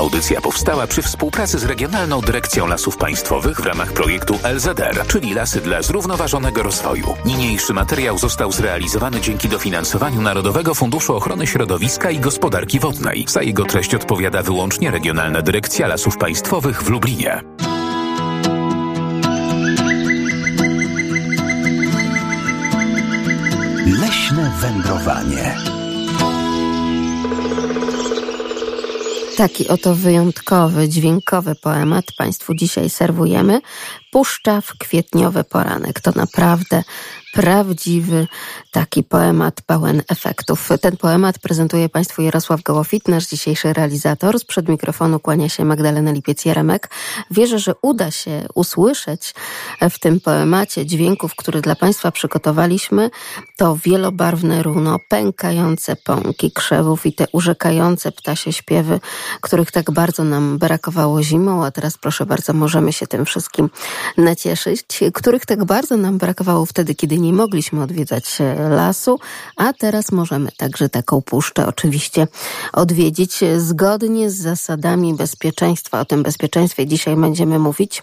Audycja powstała przy współpracy z Regionalną Dyrekcją Lasów Państwowych w ramach projektu LZR, czyli Lasy dla Zrównoważonego Rozwoju. Niniejszy materiał został zrealizowany dzięki dofinansowaniu Narodowego Funduszu Ochrony Środowiska i Gospodarki Wodnej. Za jego treść odpowiada wyłącznie Regionalna Dyrekcja Lasów Państwowych w Lublinie. Leśne wędrowanie. Taki oto wyjątkowy, dźwiękowy poemat Państwu dzisiaj serwujemy. Puszcza w kwietniowy poranek. To naprawdę prawdziwy taki poemat pełen efektów. Ten poemat prezentuje Państwu Jarosław Gołofit, nasz dzisiejszy realizator. Sprzed mikrofonu kłania się Magdalena Lipiec-Jeremek. Wierzę, że uda się usłyszeć w tym poemacie dźwięków, które dla Państwa przygotowaliśmy. To wielobarwne runo, pękające pąki krzewów i te urzekające ptasie śpiewy, których tak bardzo nam brakowało zimą, a teraz proszę bardzo, możemy się tym wszystkim nacieszyć, których tak bardzo nam brakowało wtedy, kiedy nie mogliśmy odwiedzać e, lasu, a teraz możemy także taką puszczę oczywiście odwiedzić zgodnie z zasadami bezpieczeństwa. O tym bezpieczeństwie dzisiaj będziemy mówić.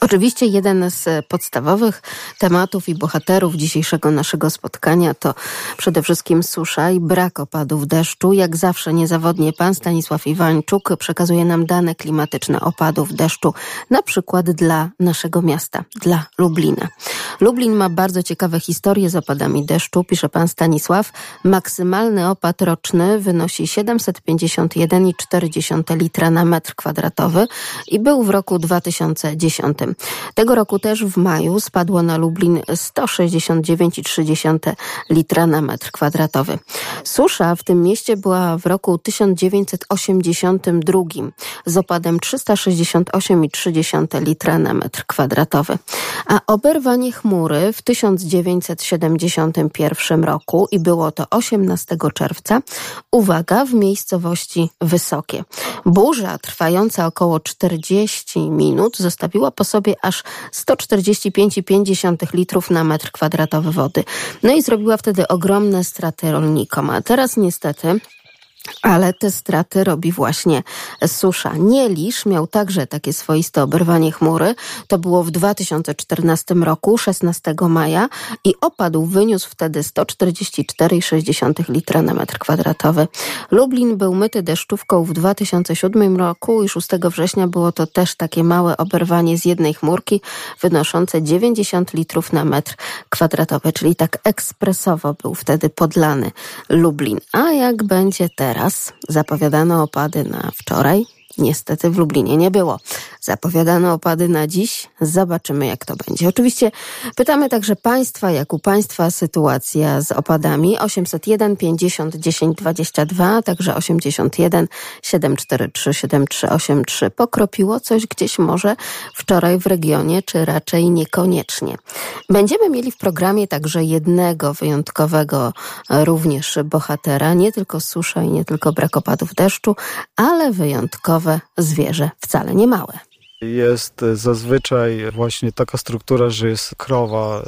Oczywiście jeden z podstawowych tematów i bohaterów dzisiejszego naszego spotkania to przede wszystkim susza i brak opadów deszczu. Jak zawsze niezawodnie pan Stanisław Iwańczuk przekazuje nam dane klimatyczne opadów deszczu, na przykład dla naszego miasta, dla Lublina. Lublin ma bardzo ciekawe historie z opadami deszczu, pisze pan Stanisław. Maksymalny opad roczny wynosi 751,4 litra na metr kwadratowy i był w roku 2010. Tego roku też w maju spadło na Lublin 169,3 litra na metr kwadratowy. Susza w tym mieście była w roku 1982 z opadem 368,3 litra na metr kwadratowy. A oberwanie chmury w 1971 roku i było to 18 czerwca, uwaga, w miejscowości Wysokie. Burza trwająca około 40 minut zostawiła po sobie aż 145,5 litrów na metr kwadratowy wody. No i zrobiła wtedy ogromne straty rolnikom. A teraz niestety ale te straty robi właśnie susza. Nielisz miał także takie swoiste oberwanie chmury. To było w 2014 roku, 16 maja i opadł wyniósł wtedy 144,6 litra na metr kwadratowy. Lublin był myty deszczówką w 2007 roku i 6 września było to też takie małe oberwanie z jednej chmurki wynoszące 90 litrów na metr kwadratowy, czyli tak ekspresowo był wtedy podlany Lublin. A jak będzie teraz? Teraz. Zapowiadano opady na wczoraj. Niestety w Lublinie nie było. Zapowiadano opady na dziś. Zobaczymy, jak to będzie. Oczywiście pytamy także Państwa, jak u Państwa sytuacja z opadami. 801 50 10 22, także 81 743 7383. Pokropiło coś gdzieś może wczoraj w regionie, czy raczej niekoniecznie. Będziemy mieli w programie także jednego wyjątkowego również bohatera. Nie tylko susza i nie tylko brak opadów deszczu, ale zwierzę, wcale nie małe. Jest zazwyczaj właśnie taka struktura, że jest krowa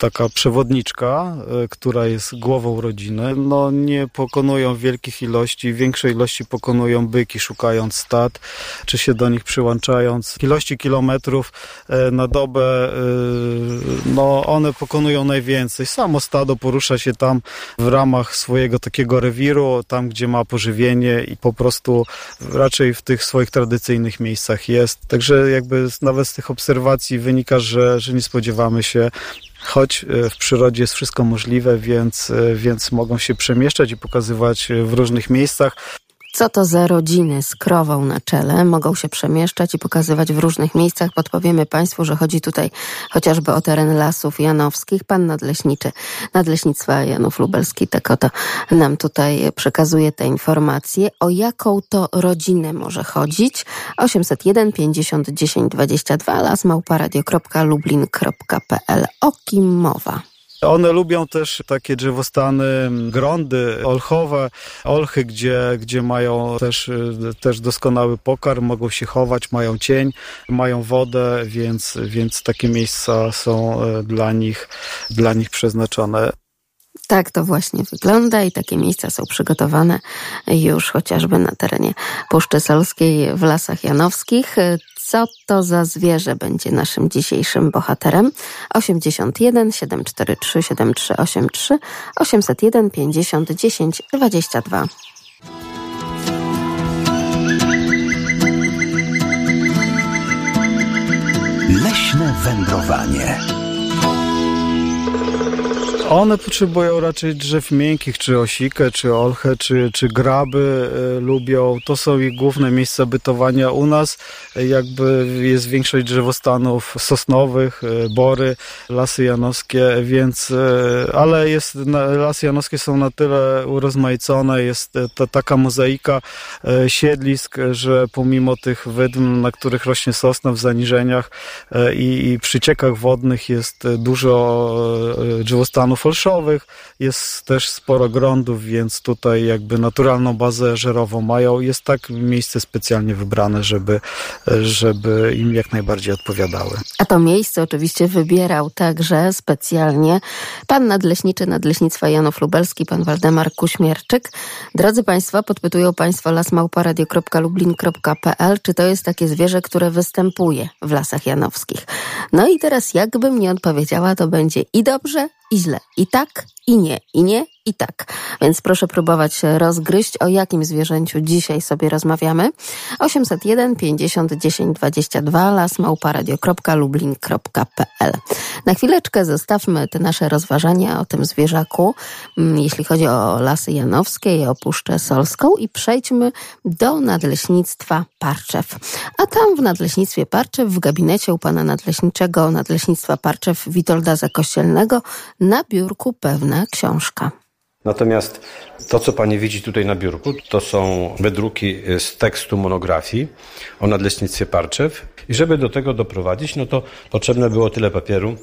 taka przewodniczka, e, która jest głową rodziny. No nie pokonują wielkich ilości, większej ilości pokonują byki, szukając stad, czy się do nich przyłączając. Ilości kilometrów e, na dobę, e, no one pokonują najwięcej. Samo stado porusza się tam w ramach swojego takiego rewiru, tam gdzie ma pożywienie i po prostu raczej w tych swoich tradycyjnych miejscach jest. Także jakby nawet z tych obserwacji wynika, że, że nie spodziewamy się choć e, w przyrodzie jest wszystko możliwe, więc, e, więc mogą się przemieszczać i pokazywać e, w różnych miejscach. Co to za rodziny z krową na czele? Mogą się przemieszczać i pokazywać w różnych miejscach. Podpowiemy Państwu, że chodzi tutaj chociażby o teren lasów janowskich. Pan nadleśniczy Nadleśnictwa Janów Lubelski tak oto nam tutaj przekazuje te informacje. O jaką to rodzinę może chodzić? 801 50 10 22 lasmałparadio.lublin.pl O kim mowa? One lubią też takie drzewostany, grądy olchowe, olchy, gdzie, gdzie mają też, też doskonały pokarm, mogą się chować, mają cień, mają wodę, więc, więc takie miejsca są e, dla nich, dla nich przeznaczone. Tak to właśnie wygląda i takie miejsca są przygotowane już chociażby na terenie Puszczy Solskiej w Lasach Janowskich. Co to za zwierzę będzie naszym dzisiejszym bohaterem? 81 743 7383 801 50 10 22. Leśne wędrowanie. One potrzebują raczej drzew miękkich, czy osikę, czy olchę, czy, czy graby y, lubią. To są ich główne miejsca bytowania. U nas jakby jest większość drzewostanów sosnowych, y, bory, lasy janowskie, więc, ale jest, lasy janowskie są na tyle urozmaicone, jest to taka mozaika siedlisk, że pomimo tych wydm, na których rośnie sosna w zaniżeniach i, i przyciekach wodnych jest dużo drzewostanów fałszowych, jest też sporo grądów, więc tutaj jakby naturalną bazę żerową mają. Jest tak miejsce specjalnie wybrane, żeby, żeby im jak najbardziej odpowiadały. A to miejsce oczywiście wybierał także specjalnie pan nadleśniczy Nadleśnictwa Janów Lubelski, pan Waldemar Kuśmierczyk. Drodzy Państwo, podpytują Państwo lasmałparadio.lublin.pl, czy to jest takie zwierzę, które występuje w Lasach Janowskich. No i teraz jakbym nie odpowiedziała, to będzie i dobrze, i źle. I tak, i nie, i nie, i tak. Więc proszę próbować rozgryźć, o jakim zwierzęciu dzisiaj sobie rozmawiamy. 801 50 10 22 lasmałparadio.lublin.pl Na chwileczkę zostawmy te nasze rozważania o tym zwierzaku, mm, jeśli chodzi o Lasy Janowskie i o Puszczę Solską i przejdźmy do Nadleśnictwa Parczew. A tam w Nadleśnictwie Parczew, w gabinecie u pana nadleśniczego Nadleśnictwa Parczew Witolda Zakościelnego na biurku książka. Natomiast to, co Pani widzi tutaj na biurku, to są wydruki z tekstu monografii o Nadleśnictwie Parczew. I żeby do tego doprowadzić, no to potrzebne było tyle papieru,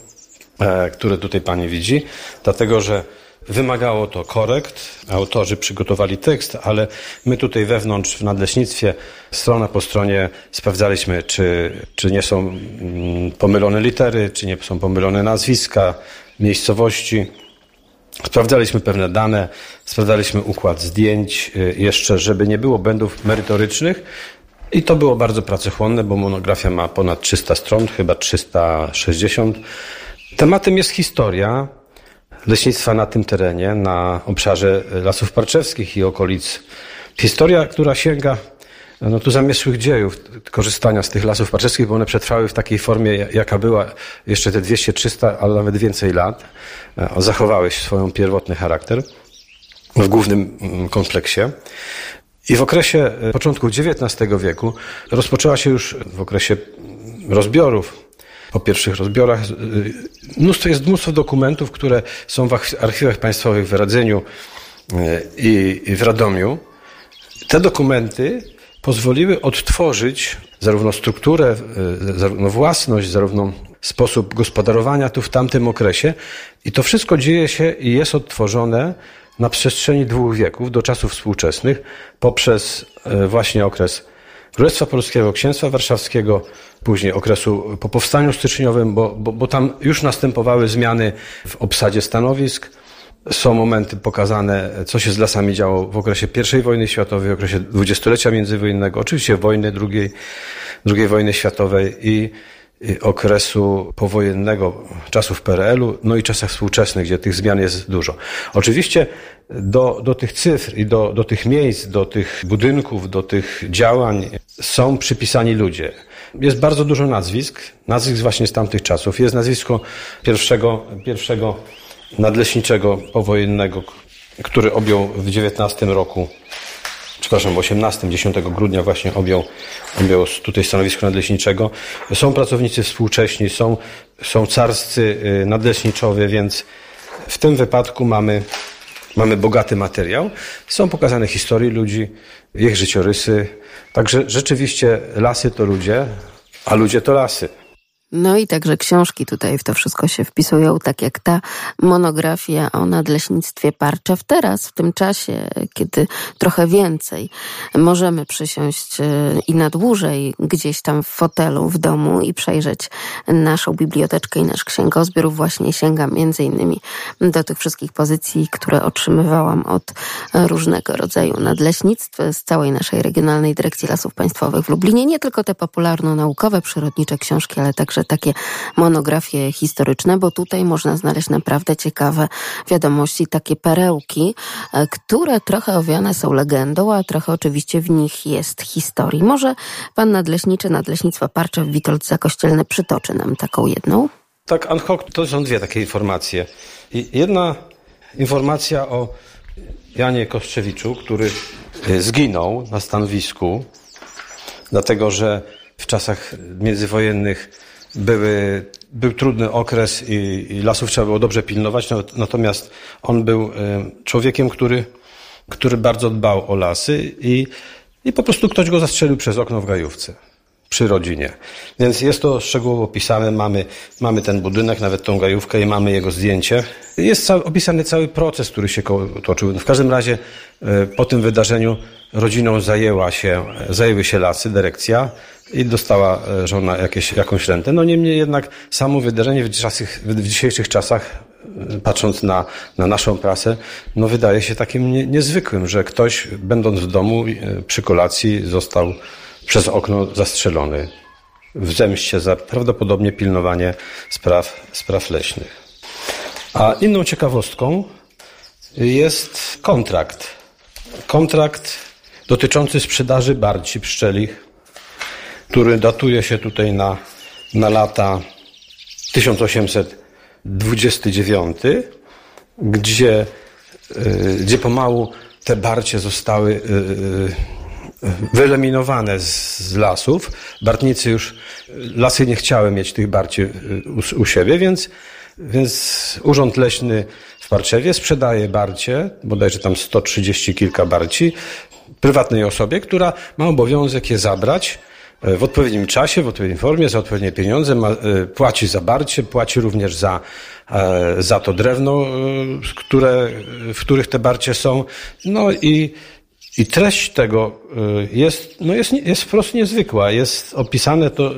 e, które tutaj Pani widzi, dlatego że Wymagało to korekt. Autorzy przygotowali tekst, ale my tutaj wewnątrz w nadleśnictwie, strona po stronie, sprawdzaliśmy, czy, czy nie są mm, pomylone litery, czy nie są pomylone nazwiska, miejscowości. Sprawdzaliśmy pewne dane, sprawdzaliśmy układ zdjęć, y, jeszcze, żeby nie było błędów merytorycznych. I to było bardzo pracochłonne, bo monografia ma ponad 300 stron, chyba 360. Tematem jest historia leśnictwa na tym terenie, na obszarze Lasów Parczewskich i okolic. Historia, która sięga no tu zamieszłych dziejów korzystania z tych lasów parczewskich, bo one przetrwały w takiej formie, jaka była jeszcze te 200, 300, ale nawet więcej lat. E, zachowały swoją pierwotny charakter w głównym mm, kompleksie. I w okresie e, początku XIX wieku rozpoczęła się już w okresie rozbiorów, po pierwszych rozbiorach. E, mnóstwo, jest mnóstwo dokumentów, które są w archiwach państwowych w Radzeniu i w Radomiu. Te dokumenty pozwoliły odtworzyć zarówno strukturę, e, zarówno własność, zarówno sposób gospodarowania tu w tamtym okresie. I to wszystko dzieje się i jest odtworzone na przestrzeni dwóch wieków, do czasów współczesnych, poprzez e, właśnie okres Królestwa Polskiego, Księstwa Warszawskiego, później okresu po powstaniu styczniowym, bo, bo, bo tam już następowały zmiany w obsadzie stanowisk, są momenty pokazane, co się z lasami działo w okresie I wojny światowej, w okresie dwudziestolecia międzywojennego, oczywiście wojny drugiej, drugiej wojny światowej i okresu powojennego, czasów PRL-u, no i czasach współczesnych, gdzie tych zmian jest dużo. Oczywiście do, do tych cyfr i do, do tych miejsc, do tych budynków, do tych działań są przypisani ludzie. Jest bardzo dużo nazwisk, nazwisk właśnie z tamtych czasów. Jest nazwisko pierwszego, pierwszego nadleśniczego powojennego, który objął w 19 roku, przepraszam, w 18, 10 grudnia właśnie objął, objął tutaj stanowisko nadleśniczego. Są pracownicy współcześni, są, są carscy y, nadleśniczowie, więc w tym wypadku mamy, mamy bogaty materiał. Są pokazane historie ludzi, ich życiorysy. Także rzeczywiście lasy to ludzie, a ludzie to lasy. No i także książki tutaj w to wszystko się wpisują, tak jak ta monografia o nadleśnictwie Parczew. Teraz, w tym czasie, kiedy trochę więcej możemy przysiąść e, i na dłużej gdzieś tam w fotelu w domu i przejrzeć naszą biblioteczkę i nasz księgozbiór, właśnie sięgam między innymi do tych wszystkich pozycji, które otrzymywałam od różnego rodzaju nadleśnictw z całej naszej Regionalnej Dyrekcji Lasów Państwowych w Lublinie. Nie tylko te popularno-naukowe, przyrodnicze książki, ale także takie monografie historyczne, bo tutaj można znaleźć naprawdę ciekawe wiadomości, takie perełki, e, które trochę owiane są legendą, a trochę oczywiście w nich jest historii. Może pan nadleśniczy Nadleśnictwa Parczew Witold Zakościelny przytoczy nam taką jedną? Tak, ad hoc to są dwie takie informacje. Jedna informacja o Janie Koszczewiczu, który e, zginął na stanowisku, dlatego że w czasach międzywojennych były, był trudny okres i, i lasów trzeba było dobrze pilnować, natomiast on był e, człowiekiem, który, który bardzo dbał o lasy i, i po prostu ktoś go zastrzelił przez okno w gajówce przy rodzinie. Więc jest to szczegółowo opisane, mamy, mamy ten budynek, nawet tą gajówkę i mamy jego zdjęcie. Jest cały, opisany cały proces, który się toczył. W każdym razie e, po tym wydarzeniu rodziną zajęła się, zajęły się lasy, dyrekcja i dostała e, żona jakieś, jakąś rentę. No niemniej jednak samo wydarzenie w, czasach, w dzisiejszych czasach, e, patrząc na, na naszą prasę, no wydaje się takim nie, niezwykłym, że ktoś będąc w domu przy kolacji został przez okno zastrzelony w zemście za prawdopodobnie pilnowanie spraw, spraw leśnych. A inną ciekawostką jest kontrakt. Kontrakt dotyczący sprzedaży barci pszczelich, który datuje się tutaj na, na lata 1829, gdzie, y, gdzie pomału te barcie zostały y, y, wyeliminowane z, z, lasów. Bartnicy już, lasy nie chciały mieć tych barci u, u siebie, więc, więc Urząd Leśny w Parczewie sprzedaje barcie, bodajże tam 130 kilka barci, prywatnej osobie, która ma obowiązek je zabrać e, w odpowiednim czasie, w odpowiedniej formie, za odpowiednie pieniądze, ma, e, płaci za barcie, płaci również za, e, za to drewno, które, w których te barcie są. No i i treść tego y, jest, no jest, jest po prostu niezwykła. Jest opisane to,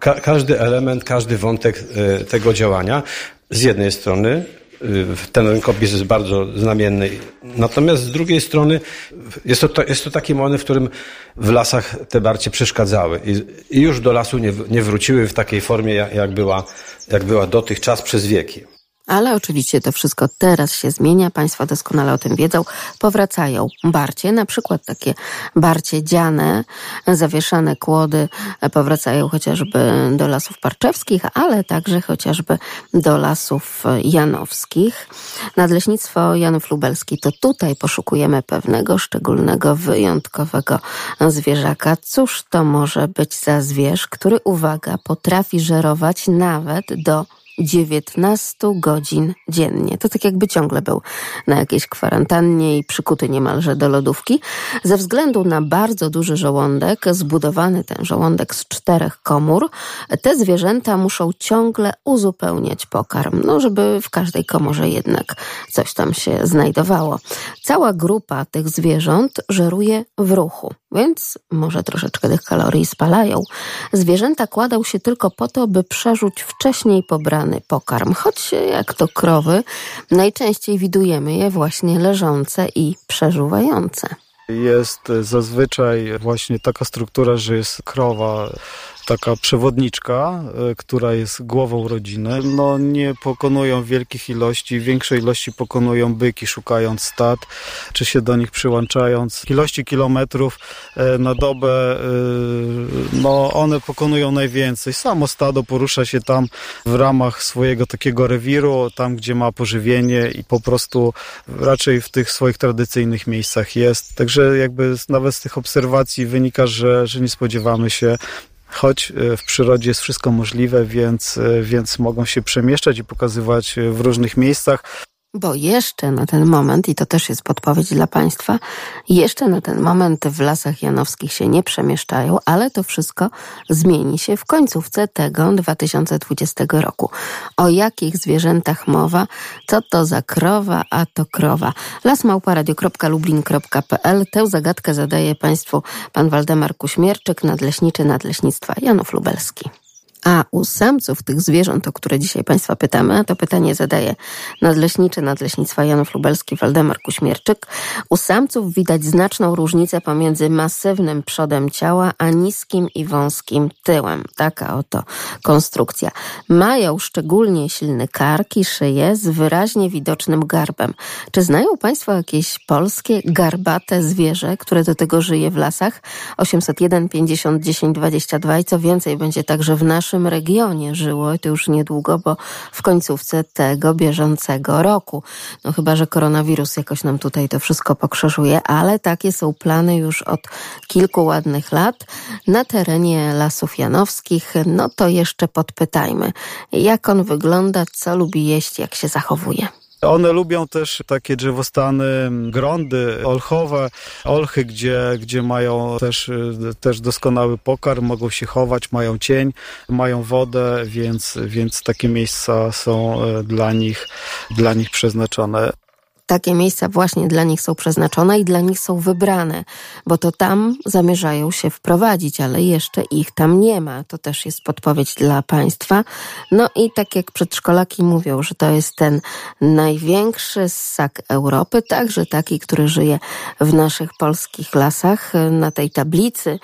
ka każdy element, każdy wątek y, tego działania. Z jednej strony y, ten rękopis jest bardzo znamienny. Natomiast z drugiej strony jest to, jest to taki moment, w którym w lasach te barcie przeszkadzały i, i już do lasu nie, nie wróciły w takiej formie, jak była, jak była dotychczas przez wieki. Ale oczywiście to wszystko teraz się zmienia, Państwo doskonale o tym wiedzą. Powracają barcie, na przykład takie barcie dziane, zawieszane kłody powracają chociażby do lasów parczewskich, ale także chociażby do lasów janowskich. Nadleśnictwo Janów Lubelski to tutaj poszukujemy pewnego szczególnego, wyjątkowego zwierzaka. Cóż to może być za zwierz, który, uwaga, potrafi żerować nawet do 19 godzin dziennie. To tak jakby ciągle był na jakiejś kwarantannie i przykuty niemalże do lodówki. Ze względu na bardzo duży żołądek, zbudowany ten żołądek z czterech komór, te zwierzęta muszą ciągle uzupełniać pokarm, no żeby w każdej komorze jednak coś tam się znajdowało. Cała grupa tych zwierząt żeruje w ruchu więc może troszeczkę tych kalorii spalają. Zwierzęta kładą się tylko po to, by przerzuć wcześniej pobrany pokarm, choć jak to krowy, najczęściej widujemy je właśnie leżące i przeżuwające. Jest zazwyczaj właśnie taka struktura, że jest krowa taka przewodniczka, e, która jest głową rodziny. No nie pokonują wielkich ilości, większej ilości pokonują byki, szukając stad, czy się do nich przyłączając. Ilości kilometrów e, na dobę, e, no one pokonują najwięcej. Samo stado porusza się tam w ramach swojego takiego rewiru, tam gdzie ma pożywienie i po prostu raczej w tych swoich tradycyjnych miejscach jest. Także jakby nawet z tych obserwacji wynika, że, że nie spodziewamy się choć e, w przyrodzie jest wszystko możliwe, więc, e, więc mogą się przemieszczać i pokazywać e, w różnych miejscach. Bo jeszcze na ten moment, i to też jest podpowiedź dla Państwa, jeszcze na ten moment w lasach janowskich się nie przemieszczają, ale to wszystko zmieni się w końcówce tego 2020 roku. O jakich zwierzętach mowa? Co to za krowa, a to krowa? lasmałparadio.lublin.pl Tę zagadkę zadaje Państwu pan Waldemar Kuśmierczyk, nadleśniczy Nadleśnictwa Janów Lubelski. A u samców tych zwierząt, o które dzisiaj Państwa pytamy, to pytanie zadaje nadleśniczy Nadleśnictwa Janów Lubelski Waldemar Kuśmierczyk, u samców widać znaczną różnicę pomiędzy masywnym przodem ciała, a niskim i wąskim tyłem. Taka oto konstrukcja. Mają szczególnie silny kark i szyję z wyraźnie widocznym garbem. Czy znają Państwo jakieś polskie garbate zwierzę, które do tego żyje w lasach? 801 50 10 22 i co więcej będzie także w naszym naszym regionie żyło i to już niedługo, bo w końcówce tego bieżącego roku. No chyba, że koronawirus jakoś nam tutaj to wszystko pokrzyżuje, ale takie są plany już od kilku ładnych lat na terenie Lasów Janowskich. No to jeszcze podpytajmy, jak on wygląda, co lubi jeść, jak się zachowuje. One lubią też takie drzewostany, grądy olchowe, olchy, gdzie, gdzie mają też, też doskonały pokarm, mogą się chować, mają cień, mają wodę, więc, więc takie miejsca są e, dla nich, dla nich przeznaczone takie miejsca właśnie dla nich są przeznaczone i dla nich są wybrane, bo to tam zamierzają się wprowadzić, ale jeszcze ich tam nie ma. To też jest podpowiedź dla państwa. No i tak jak przedszkolaki mówią, że to jest ten największy ssak Europy, także taki, który żyje w naszych polskich lasach. Na tej tablicy,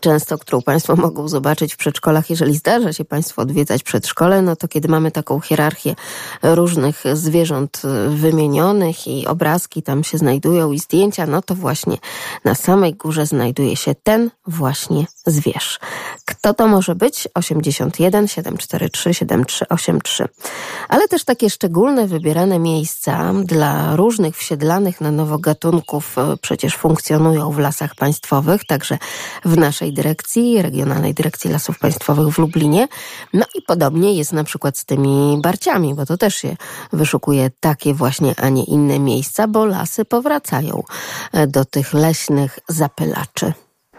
często, którą państwo mogą zobaczyć w przedszkolach, jeżeli zdarza się państwo odwiedzać przedszkole, no to kiedy mamy taką hierarchię różnych zwierząt wymienionych i obrazki tam się znajdują i zdjęcia, no to właśnie na samej górze znajduje się ten właśnie zwierz. Kto to może być? 81 743 7383. Ale też takie szczególne wybierane miejsca dla różnych wsiedlanych na nowo gatunków e, przecież funkcjonują w lasach państwowych, także w naszej dyrekcji, Regionalnej Dyrekcji Lasów Państwowych w Lublinie. No i podobnie jest na przykład z tymi barciami, bo to też się wyszukuje takie właśnie, a nie inne miejsca, bo lasy powracają e, do tych leśnych zapylaczy.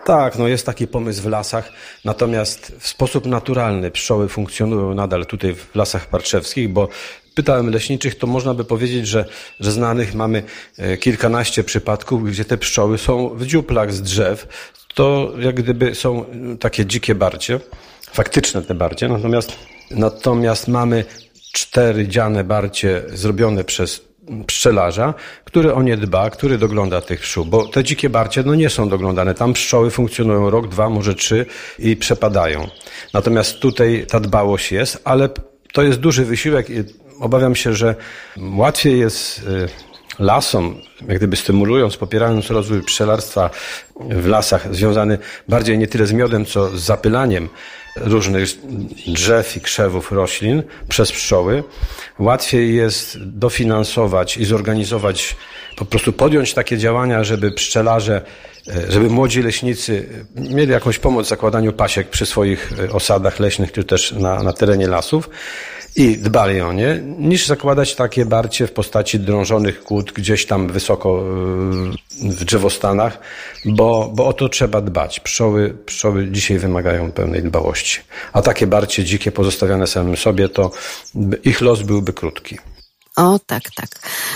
Tak, no jest taki pomysł w lasach, natomiast w sposób naturalny pszczoły funkcjonują nadal tutaj w lasach parczewskich, bo pytałem leśniczych, to można by powiedzieć, że, że znanych mamy e, kilkanaście przypadków, gdzie te pszczoły są w dziuplach z drzew. To jak gdyby są takie dzikie barcie, faktyczne te barcie, natomiast, natomiast mamy cztery dziane barcie zrobione przez pszczelarza, który o nie dba, który dogląda tych pszczół, bo te dzikie barcie no nie są doglądane. Tam pszczoły funkcjonują rok, dwa, może trzy i przepadają. Natomiast tutaj ta dbałość jest, ale to jest duży wysiłek i obawiam się, że łatwiej jest y, lasom, jak gdyby stymulując, popierając rozwój pszczelarstwa w lasach, związany bardziej nie tyle z miodem, co z zapylaniem różnych drzew i krzewów roślin przez pszczoły, łatwiej jest dofinansować i zorganizować, po prostu podjąć takie działania, żeby pszczelarze, żeby młodzi leśnicy mieli jakąś pomoc w zakładaniu pasiek przy swoich e, osadach leśnych, czy też na, na terenie lasów i dbali o nie, niż zakładać takie barcie w postaci drążonych kłód gdzieś tam wysoko e, w drzewostanach, bo, bo o to trzeba dbać. Pszczoły, pszczoły dzisiaj wymagają pełnej dbałości. A takie barcie dzikie pozostawiane samym sobie, to ich los byłby krótki. O, tak, tak.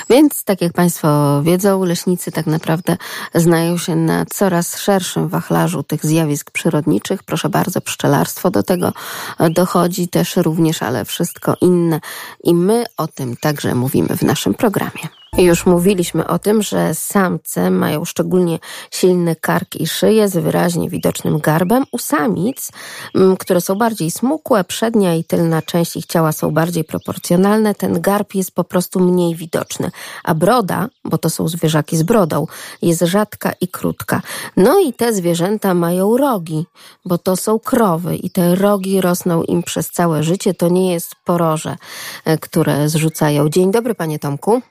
Więc, tak jak Państwo wiedzą, leśnicy tak naprawdę znają się na coraz szerszym wachlarzu tych zjawisk przyrodniczych. Proszę bardzo, pszczelarstwo do tego dochodzi też również, ale wszystko inne. I my o tym także mówimy w naszym programie. Już mówiliśmy o tym, że samce mają szczególnie silny kark i szyję z wyraźnie widocznym garbem. U samic, mm, które są bardziej smukłe, przednia i tylna część ich ciała są bardziej proporcjonalne, ten garb jest po prostu mniej widoczny. A broda, bo to są zwierzaki z brodą, jest rzadka i krótka. No i te zwierzęta mają rogi, bo to są krowy i te rogi rosną im przez całe życie. To nie jest poroże, e, które zrzucają. Dzień dobry, panie Tomku.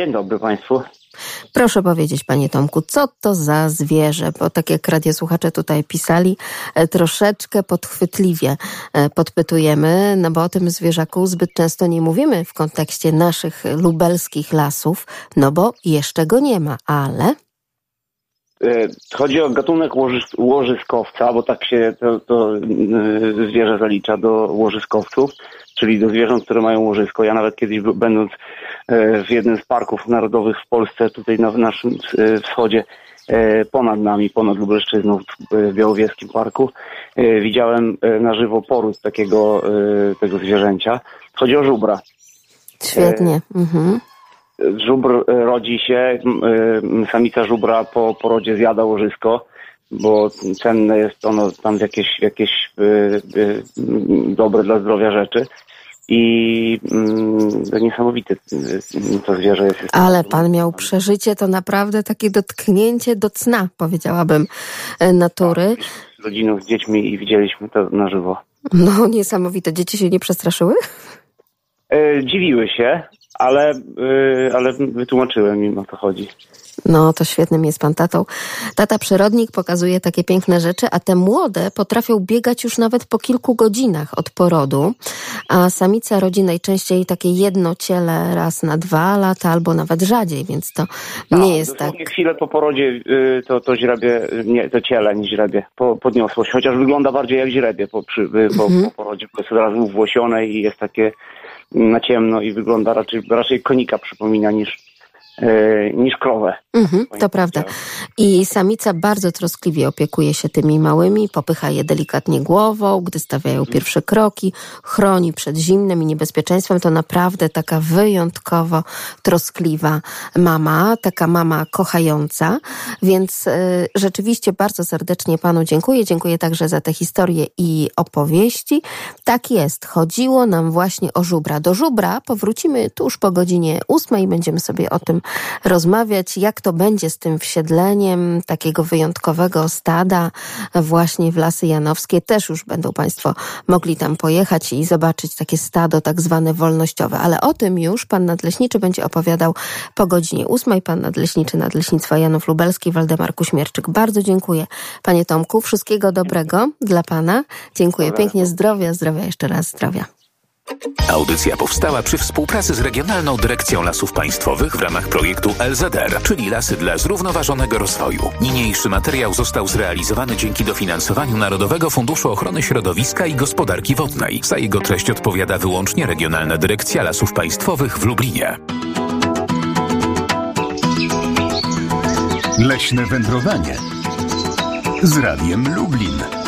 Dzień dobry Państwu. Proszę powiedzieć, panie Tomku, co to za zwierzę? Bo tak jak radiosłuchacze tutaj pisali, e, troszeczkę podchwytliwie e, podpytujemy, no bo o tym zwierzaku zbyt często nie mówimy w kontekście naszych lubelskich lasów, no bo jeszcze go nie ma, ale... E, chodzi o gatunek łożys łożyskowca, bo tak się to, to zwierzę zalicza do łożyskowców, czyli do zwierząt, które mają łożysko. Ja nawet kiedyś będąc w jednym z parków narodowych w Polsce, tutaj na naszym e, wschodzie, e, ponad nami, ponad Lubelszczyzną, w Białowieskim Parku, widziałem na żywo poród takiego tego zwierzęcia. Chodzi o żubra. Świetnie. Mhm. Żubr rodzi się, samica żubra po porodzie zjada łożysko, bo cenne jest ono tam w jakieś, jakieś dobre dla zdrowia rzeczy i mm, niesamowite y, to zwierzę jest. Ale pan miał przeżycie, to naprawdę takie dotknięcie do cna, powiedziałabym, e, natury. Tak, z rodziną, z dziećmi i widzieliśmy to na żywo. No, niesamowite. Dzieci się nie przestraszyły? E, dziwiły się, ale, e, ale wytłumaczyłem im o co chodzi. No, to świetnym jest pan tatą. Tata przyrodnik pokazuje takie piękne rzeczy, a te młode potrafią biegać już nawet po kilku godzinach od porodu, a samica rodzi najczęściej takie jedno ciele raz na dwa lata albo nawet rzadziej, więc to nie tak, jest tak. chwilę po porodzie y, to, to źrebie, nie, to ciele niż źrebie po, podniosło się, chociaż wygląda bardziej jak źrebie po, przy, po, mhm. po porodzie, bo jest od razu uwłosione i jest takie na ciemno i wygląda raczej, raczej konika przypomina niż, niż krowę. Mhm, to prawda. I samica bardzo troskliwie opiekuje się tymi małymi, popycha je delikatnie głową, gdy stawiają mhm. pierwsze kroki, chroni przed zimnem i niebezpieczeństwem. To naprawdę taka wyjątkowo troskliwa mama, taka mama kochająca. Więc y, rzeczywiście bardzo serdecznie panu dziękuję. Dziękuję także za te historie i opowieści. Tak jest, chodziło nam właśnie o żubra. Do żubra powrócimy tuż po godzinie ósmej. Będziemy sobie o tym rozmawiać, jak to będzie z tym wsiedleniem takiego wyjątkowego stada właśnie w Lasy Janowskie. Też już będą Państwo mogli tam pojechać i zobaczyć takie stado tak zwane wolnościowe. Ale o tym już pan nadleśniczy będzie opowiadał po godzinie ósmej. Pan nadleśniczy Nadleśnictwa Janów Lubelski, Waldemar Kuśmierczyk. Bardzo dziękuję Panie Tomku. Wszystkiego dobrego dla Pana. Dziękuję pięknie. Zdrowia, zdrowia jeszcze raz, zdrowia. Audycja powstała przy współpracy z Regionalną Dyrekcją Lasów Państwowych w ramach projektu LZR, czyli Lasy dla Zrównoważonego Rozwoju. Niniejszy materiał został zrealizowany dzięki dofinansowaniu Narodowego Funduszu Ochrony Środowiska i Gospodarki Wodnej. Za jego treść odpowiada wyłącznie Regionalna Dyrekcja Lasów Państwowych w Lublinie. Leśne wędrowanie z Radiem Lublin.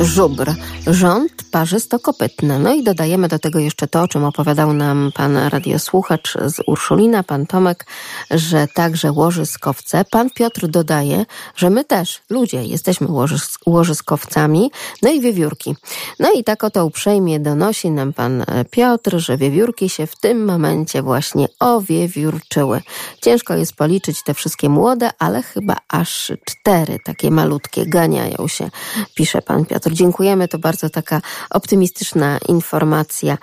Żubr rząd parzysto-kopytny. No i dodajemy do tego jeszcze to, o czym opowiadał nam pan radiosłuchacz z Urszulina, pan Tomek, że także łożyskowce. Pan Piotr dodaje, że my też, ludzie, jesteśmy łożys łożyskowcami, no i wiewiórki. No i tak oto uprzejmie donosi nam pan Piotr, że wiewiórki się w tym momencie właśnie owiewiórczyły. Ciężko jest policzyć te wszystkie młode, ale chyba aż cztery takie malutkie ganiają się, pisze pan Piotr. Dziękujemy, to bardzo taka optymistyczna informacja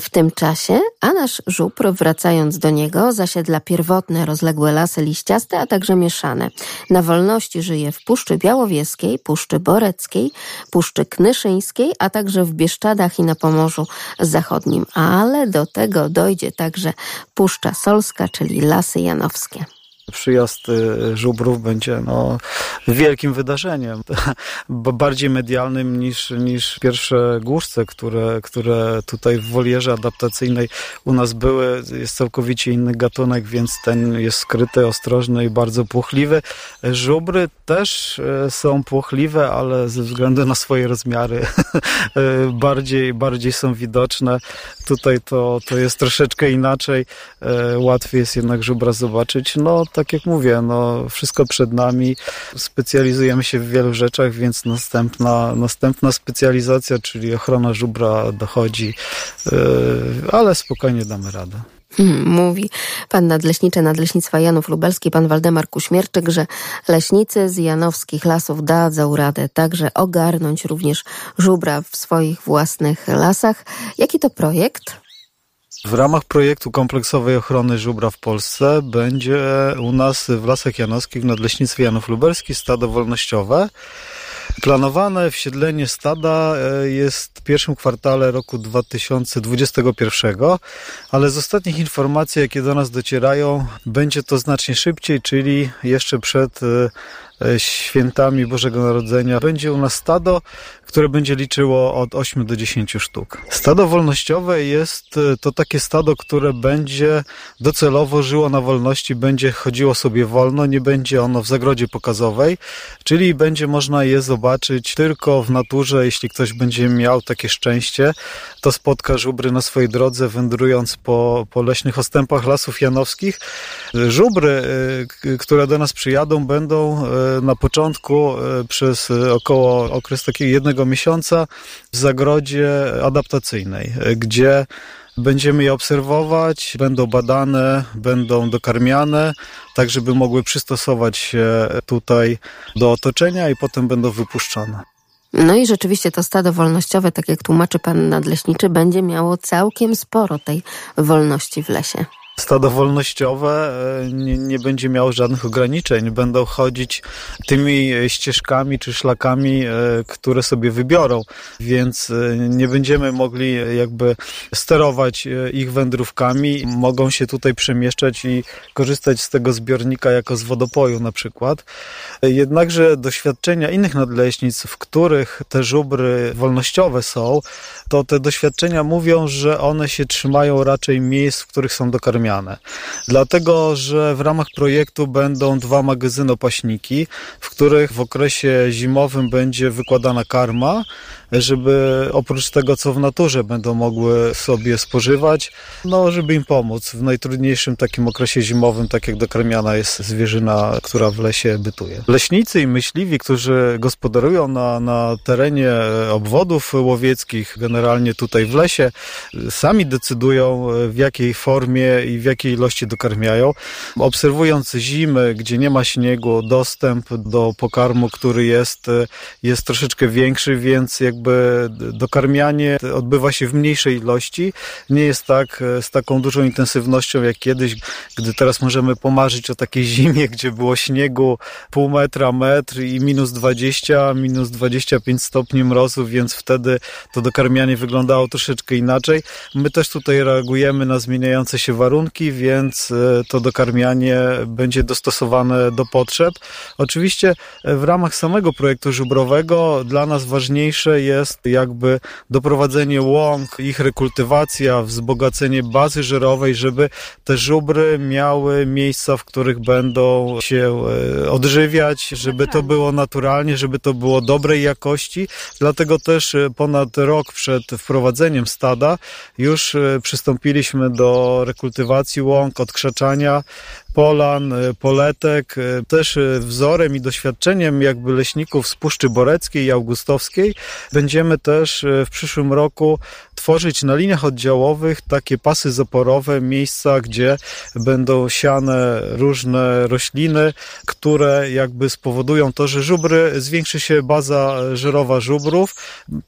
w tym czasie, a nasz żupr, wracając do niego, zasiedla pierwotne, rozległe lasy liściaste, a także mieszane. Na wolności żyje w Puszczy Białowieskiej, Puszczy Boreckiej, Puszczy Knyszyńskiej, a także w Bieszczadach i na Pomorzu Zachodnim. Ale do tego dojdzie także Puszcza Solska, czyli Lasy Janowskie przyjazd y, żubrów będzie no, wielkim wydarzeniem, bardziej medialnym niż, niż pierwsze głuszce, które, które tutaj w wolierze adaptacyjnej u nas były. Jest całkowicie inny gatunek, więc ten jest skryty, ostrożny i bardzo płochliwy. Żubry też y, są płochliwe, ale ze względu na swoje rozmiary y, bardziej, bardziej są widoczne. Tutaj to, to jest troszeczkę inaczej. Łatwiej jest jednak żubra zobaczyć. No tak jak mówię, no wszystko przed nami. Specjalizujemy się w wielu rzeczach, więc następna, następna specjalizacja, czyli ochrona żubra dochodzi, yy, ale spokojnie damy radę. Hmm, mówi pan nadleśniczy Nadleśnictwa Janów Lubelski, pan Waldemar Kuśmierczyk, że leśnicy z janowskich lasów dadzą radę także ogarnąć również żubra w swoich własnych lasach. Jaki to projekt? W ramach projektu kompleksowej ochrony żubra w Polsce będzie u nas w Lasach Janowskich w Nadleśnictwie Janów Lubelski stado wolnościowe. Planowane wsiedlenie stada e, jest w pierwszym kwartale roku 2021, ale z ostatnich informacji, jakie do nas docierają, będzie to znacznie szybciej, czyli jeszcze przed e, E, świętami Bożego Narodzenia będzie u nas stado, które będzie liczyło od 8 do 10 sztuk. Stado wolnościowe jest e, to takie stado, które będzie docelowo żyło na wolności, będzie chodziło sobie wolno, nie będzie ono w zagrodzie pokazowej, czyli będzie można je zobaczyć tylko w naturze. Jeśli ktoś będzie miał takie szczęście, to spotka żubry na swojej drodze, wędrując po, po leśnych ostępach lasów janowskich. Żubry, e, które do nas przyjadą, będą na początku e, przez e, około okres takiego jednego miesiąca w zagrodzie adaptacyjnej, e, gdzie Będziemy je obserwować, będą badane, będą dokarmiane, tak żeby mogły przystosować się tutaj do otoczenia i potem będą wypuszczone. No i rzeczywiście to stado wolnościowe, tak jak tłumaczy pan nadleśniczy, będzie miało całkiem sporo tej wolności w lesie stado wolnościowe e, nie, nie, będzie miało żadnych ograniczeń. Będą chodzić tymi ścieżkami czy szlakami, e, które sobie wybiorą, więc e, nie będziemy mogli jakby sterować ich wędrówkami. Mogą się tutaj przemieszczać i korzystać z tego zbiornika jako z wodopoju na przykład. Jednakże doświadczenia innych nadleśnic, w których te żubry wolnościowe są, to te doświadczenia mówią, że one się trzymają raczej miejsc, w których są Dlatego, że w ramach projektu będą dwa magazynopaśniki, w których w okresie zimowym będzie wykładana karma, żeby oprócz tego, co w naturze będą mogły sobie spożywać, no, żeby im pomóc w najtrudniejszym takim okresie zimowym, tak jak dokarmiana jest zwierzyna, która w lesie bytuje. Leśnicy i myśliwi, którzy gospodarują na, na terenie obwodów łowieckich, generalnie tutaj w lesie, sami decydują w jakiej formie i w jakiej ilości dokarmiają. Obserwując zimy, gdzie nie ma śniegu, dostęp do pokarmu, który jest, jest troszeczkę większy, więc jak jakby dokarmianie odbywa się w mniejszej ilości. Nie jest tak e, z taką dużą intensywnością jak kiedyś, gdy teraz możemy pomarzyć o takiej zimie, gdzie było śniegu pół metra, metr i minus 20, minus 25 stopni mrozu, więc wtedy to dokarmianie wyglądało troszeczkę inaczej. My też tutaj reagujemy na zmieniające się warunki, więc e, to dokarmianie będzie dostosowane do potrzeb. Oczywiście e, w ramach samego projektu żubrowego dla nas ważniejsze jest jakby doprowadzenie łąk, ich rekultywacja, wzbogacenie bazy żerowej, żeby te żubry miały miejsca, w których będą się e, odżywiać, żeby to było naturalnie, żeby to było dobrej jakości. Dlatego też e, ponad rok przed wprowadzeniem stada już e, przystąpiliśmy do rekultywacji łąk, odkrzaczania polan, e, poletek. E, też e, wzorem i doświadczeniem jakby leśników z Puszczy Boreckiej i Augustowskiej będziemy też w przyszłym roku tworzyć na liniach oddziałowych takie pasy zaporowe, miejsca, gdzie będą siane różne rośliny, które jakby spowodują to, że żubry, zwiększy się baza żerowa żubrów.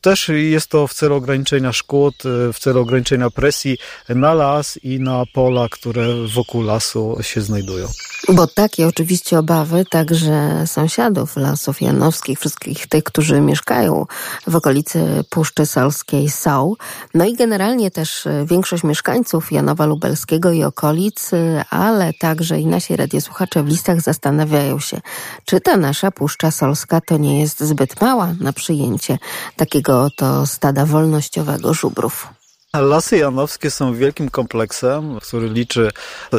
Też jest to w celu ograniczenia szkód, w celu ograniczenia presji na las i na pola, które wokół lasu się znajdują. Bo takie oczywiście obawy także sąsiadów Lasów Janowskich, wszystkich tych, którzy mieszkają w okolicy Puszczy Solskiej są. No i generalnie też większość mieszkańców Janowa Lubelskiego i okolic, ale także i nasi radiosłuchacze w listach zastanawiają się, czy ta nasza Puszcza Solska to nie jest zbyt mała na przyjęcie takiego oto stada wolnościowego żubrów. Lasy Janowskie są wielkim kompleksem, który liczy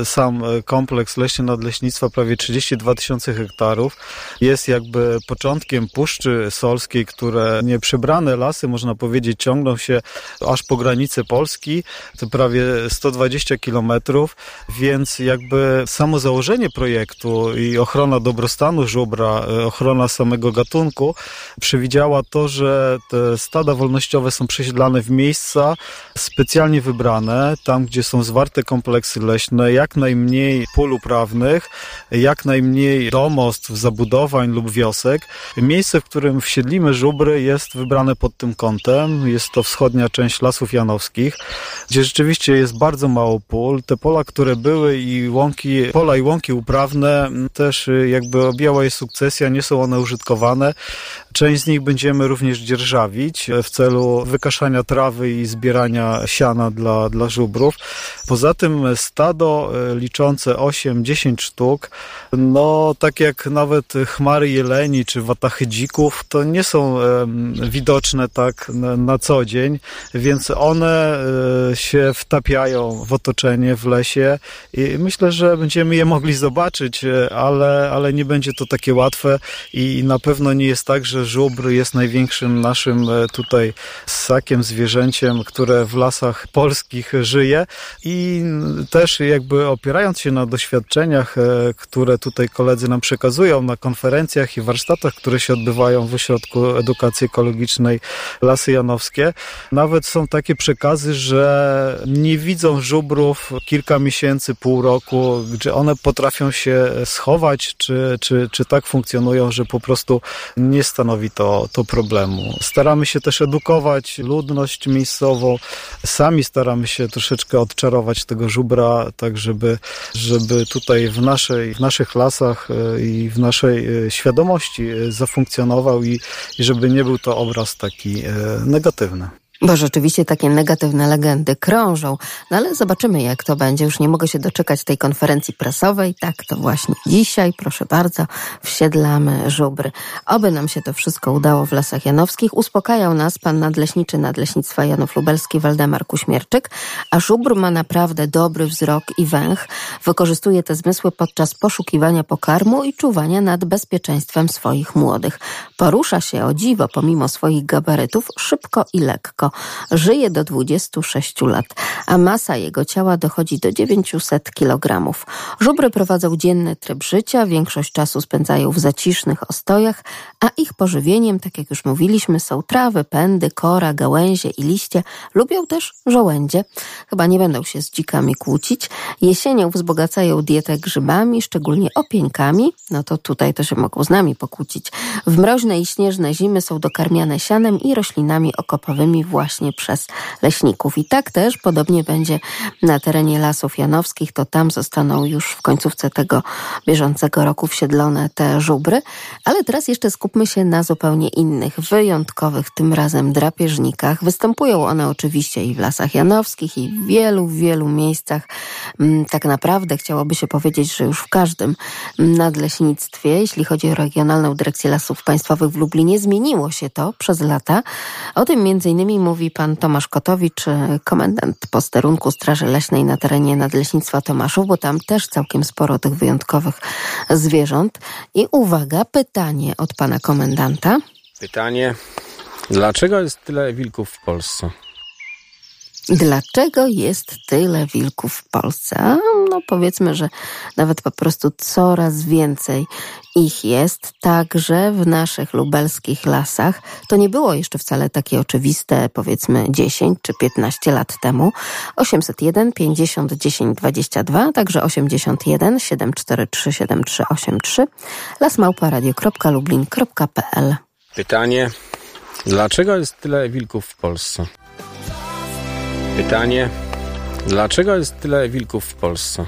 sam kompleks leśny nadleśnictwa prawie 32 tysiące hektarów. Jest jakby początkiem Puszczy Solskiej, które nieprzebrane lasy, można powiedzieć, ciągną się aż po granicę Polski, to prawie 120 kilometrów, więc jakby samo założenie projektu i ochrona dobrostanu żubra, ochrona samego gatunku przewidziała to, że te stada wolnościowe są przesiedlane w miejsca, specjalnie wybrane, tam gdzie są zwarte kompleksy leśne, jak najmniej pól uprawnych, jak najmniej domostw, zabudowań lub wiosek. Miejsce, w którym wsiedlimy żubry jest wybrane pod tym kątem. Jest to wschodnia część Lasów Janowskich, gdzie rzeczywiście jest bardzo mało pól. Te pola, które były i łąki, pola i łąki uprawne też jakby objęła je sukcesja, nie są one użytkowane. Część z nich będziemy również dzierżawić w celu wykaszania trawy i zbierania siana dla, dla żubrów. Poza tym stado e, liczące 8-10 sztuk, no tak jak nawet chmary jeleni czy watachy dzików, to nie są widoczne tak na, co dzień, więc one e, się wtapiają w otoczenie, w lesie i myślę, że będziemy je mogli zobaczyć, e, ale, ale nie będzie to takie łatwe i na pewno nie jest tak, że żubr jest największym naszym tutaj ssakiem, zwierzęciem, które w lasach polskich żyje. I też jakby opierając się na doświadczeniach, e, które tutaj koledzy nam przekazują na konferencjach i warsztatach, które się odbywają w Ośrodku Edukacji Ekologicznej Lasy Janowskie, nawet są takie przekazy, że nie widzą żubrów kilka miesięcy, pół roku, gdzie one potrafią się schować, czy, czy, czy tak funkcjonują, że po prostu nie stanowi to, to problemu. Staramy się też edukować ludność miejscową, sami staramy się troszeczkę odczarować tego żubra, tak żeby, żeby tutaj w, naszej, w naszych lasach e, i w naszej e, świadomości e, zafunkcjonował i, i żeby nie był to obraz taki negatywny. Bo rzeczywiście takie negatywne legendy krążą. No ale zobaczymy, jak to będzie. Już nie mogę się doczekać tej konferencji prasowej. Tak, to właśnie dzisiaj, proszę bardzo, wsiedlamy żubry. Oby nam się to wszystko udało w Lasach Janowskich. Uspokajał nas pan nadleśniczy Nadleśnictwa Janów Lubelski, Waldemar Kuśmierczyk. A żubr ma naprawdę dobry wzrok i węch. Wykorzystuje te zmysły podczas poszukiwania pokarmu i czuwania nad bezpieczeństwem swoich młodych. Porusza się o dziwo, pomimo swoich gabarytów, szybko i lekko. Żyje do 26 lat, a masa jego ciała dochodzi do 900 kg. Żubry prowadzą dzienny tryb życia, większość czasu spędzają w zacisznych ostojach, a ich pożywieniem, tak jak już mówiliśmy, są trawy, pędy, kora, gałęzie i liście. Lubią też żołędzie. Chyba nie będą się z dzikami kłócić. Jesienią wzbogacają dietę grzybami, szczególnie opieńkami. No to tutaj to się mogą z nami pokłócić. W mroźne i śnieżne zimy są dokarmiane sianem i roślinami okopowymi właśnie przez leśników. I tak też podobnie będzie na terenie Lasów Janowskich, to tam zostaną już w końcówce tego bieżącego roku wsiedlone te żubry. Ale teraz jeszcze skupmy się na zupełnie innych, wyjątkowych tym razem drapieżnikach. Występują one oczywiście i w Lasach Janowskich i w wielu, wielu miejscach. Mm, tak naprawdę chciałoby się powiedzieć, że już w każdym nadleśnictwie, jeśli chodzi o Regionalną Dyrekcję Lasów Państwowych w Lublinie, zmieniło się to przez lata. O tym między innymi mówi pan Tomasz Kotowicz, komendant posterunku Straży Leśnej na terenie Nadleśnictwa Tomaszów, bo tam też całkiem sporo tych wyjątkowych zwierząt. I uwaga, pytanie od pana komendanta. Pytanie, dlaczego jest tyle wilków w Polsce? Dlaczego jest tyle wilków w Polsce? No powiedzmy, że nawet po prostu coraz więcej ich jest, także w naszych lubelskich lasach. To nie było jeszcze wcale takie oczywiste, powiedzmy 10 czy 15 lat temu. 801 50 10 22, także 81 743 7383 lasmałparadio.lublin.pl Pytanie, dlaczego jest tyle wilków w Polsce? Pytanie, dlaczego jest tyle wilków w Polsce?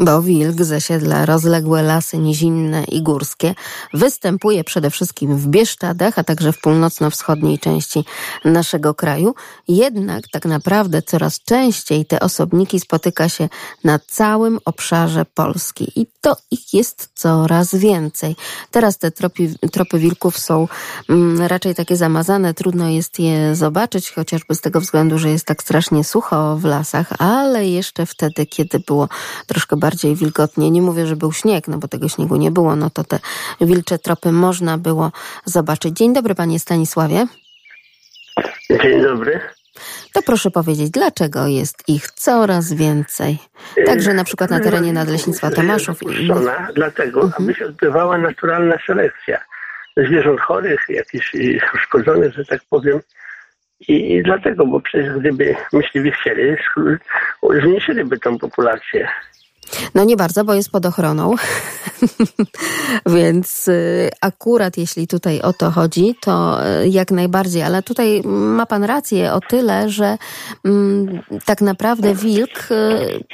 Bo wilk zasiedla rozległe lasy nizinne i górskie. Występuje przede wszystkim w Bieszczadach, a także w północno-wschodniej części naszego kraju. Jednak tak naprawdę coraz częściej te osobniki spotyka się na całym obszarze Polski. I to ich jest coraz więcej. Teraz te tropy, tropy wilków są mm, raczej takie zamazane, trudno jest je zobaczyć, chociażby z tego względu, że jest tak strasznie sucho w lasach, ale jeszcze wtedy, kiedy było troszkę bardziej wilgotnie, nie mówię, że był śnieg, no bo tego śniegu nie było, no to te wilcze tropy można było zobaczyć. Dzień dobry, panie Stanisławie. Dzień dobry. To proszę powiedzieć, dlaczego jest ich coraz więcej? Także na przykład na terenie Nadleśnictwa Tomaszów. I innych. Dlatego, mhm. aby się odbywała naturalna selekcja zwierząt chorych, jakichś uszkodzonych, że tak powiem, I, I dlatego, bo przecież gdyby myśliwi chcieli, zmniejszyliby tą populację. No nie bardzo, bo jest pod ochroną. Więc y, akurat jeśli tutaj o to chodzi, to y, jak najbardziej, ale tutaj ma pan rację o tyle, że mm, tak naprawdę wilk y,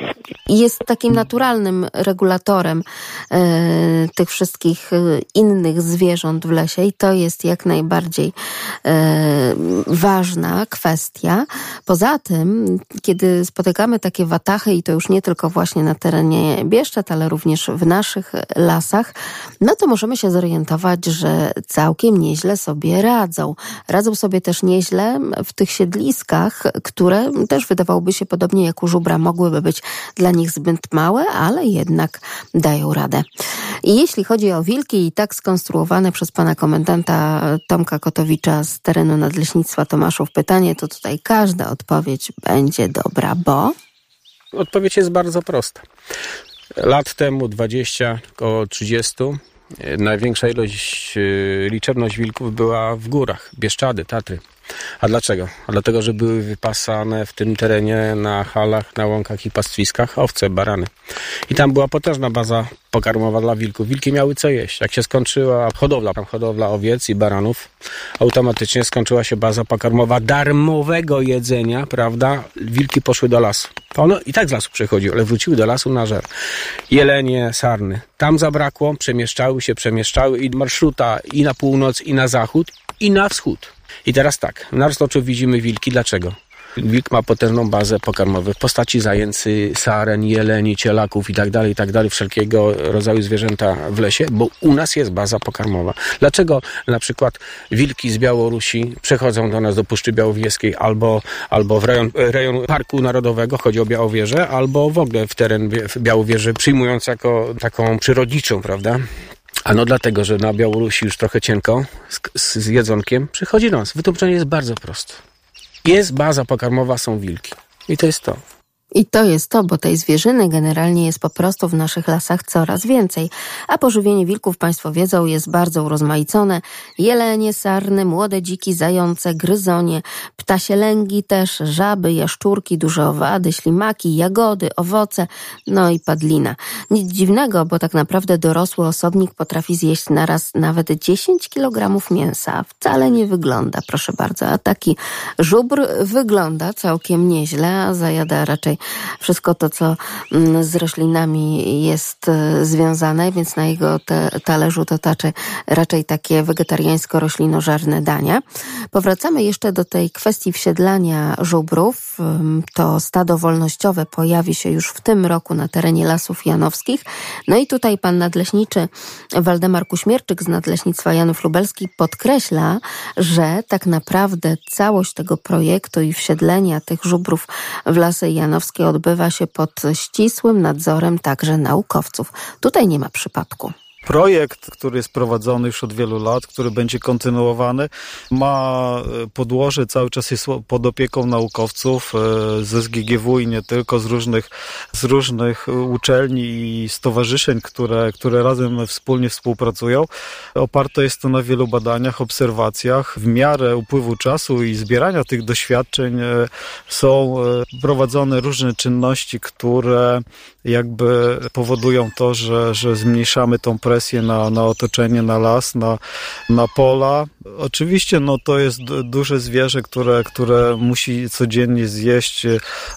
jest takim naturalnym regulatorem tych wszystkich innych zwierząt w lesie i to jest jak najbardziej ważna kwestia. Poza tym, kiedy spotykamy takie watachy i to już nie tylko właśnie na terenie Bieszczad, ale również w naszych lasach, no to możemy się zorientować, że całkiem nieźle sobie radzą. Radzą sobie też nieźle w tych siedliskach, które też wydawałoby się podobnie jak u żubra mogłyby być dla nich zbyt małe, ale jednak dają radę. I jeśli chodzi o wilki i tak skonstruowane przez pana komendanta Tomka Kotowicza z terenu Nadleśnictwa Tomaszów pytanie, to tutaj każda odpowiedź będzie dobra, bo... Odpowiedź jest bardzo prosta. Lat temu 20, około 30, największa ilość, e, liczebność wilków była w górach, Bieszczady, Tatry. A dlaczego? A dlatego, że były wypasane w tym terenie na halach, na łąkach i pastwiskach owce, barany. I tam była potężna baza pokarmowa dla wilków. Wilki miały co jeść. Jak się skończyła hodowla, hodowla owiec i baranów, automatycznie skończyła się baza pokarmowa darmowego jedzenia, prawda? Wilki poszły do lasu. One i tak z lasu przechodziły, ale wróciły do lasu na żer. Jelenie, sarny. Tam zabrakło, przemieszczały się, przemieszczały i marszruta i na północ, i na zachód, i na wschód. I teraz tak, na roztoczu widzimy wilki. Dlaczego? Wilk ma potężną bazę pokarmową w postaci zajęcy, saren, jeleni, cielaków i tak dalej, i tak wszelkiego rodzaju zwierzęta w lesie, bo u nas jest baza pokarmowa. Dlaczego na przykład wilki z Białorusi przechodzą do nas do Puszczy Białowieskiej albo, albo w rejon, rejon Parku Narodowego, chodzi o Białowieżę, albo w ogóle w teren Białowieży, przyjmując jako taką przyrodniczą, prawda, Ano dlatego, że na Białorusi już trochę cienko z, z jedzonkiem przychodzi nos. Wytłumaczenie jest bardzo proste. Jest baza pokarmowa, są wilki. I to jest to. I to jest to, bo tej zwierzyny generalnie jest po prostu w naszych lasach coraz więcej. A pożywienie wilków, Państwo wiedzą, jest bardzo urozmaicone. Jelenie, sarny, młode dziki, zające, gryzonie, ptasie lęgi też, żaby, jaszczurki, duże owady, ślimaki, jagody, owoce, no i padlina. Nic dziwnego, bo tak naprawdę dorosły osobnik potrafi zjeść naraz nawet 10 kg mięsa. Wcale nie wygląda, proszę bardzo. A taki żubr wygląda całkiem nieźle, a zajada raczej wszystko to, co mm, z roślinami jest e, związane, więc na jego te, talerzu to taczy raczej takie wegetariańsko-roślinożerne dania. Powracamy jeszcze do tej kwestii wsiedlania żubrów. To stado wolnościowe pojawi się już w tym roku na terenie Lasów Janowskich. No i tutaj pan nadleśniczy Waldemar Kuśmierczyk z Nadleśnictwa Janów Lubelski podkreśla, że tak naprawdę całość tego projektu i wsiedlenia tych żubrów w Lasy Janowskie odbywa się pod ścisłym nadzorem także naukowców. Tutaj nie ma przypadku. Projekt, który jest prowadzony już od wielu lat, który będzie kontynuowany, ma e, podłoże, cały czas jest pod opieką naukowców e, ze SGGW i nie tylko, z różnych, z różnych uczelni i stowarzyszeń, które, które razem wspólnie współpracują. Oparte jest to na wielu badaniach, obserwacjach. W miarę upływu czasu i zbierania tych doświadczeń e, są prowadzone różne czynności, które jakby powodują to, że, że zmniejszamy tą presję na, na otoczenie, na las, na, na pola. Oczywiście no, to jest duże zwierzę, które, które musi codziennie zjeść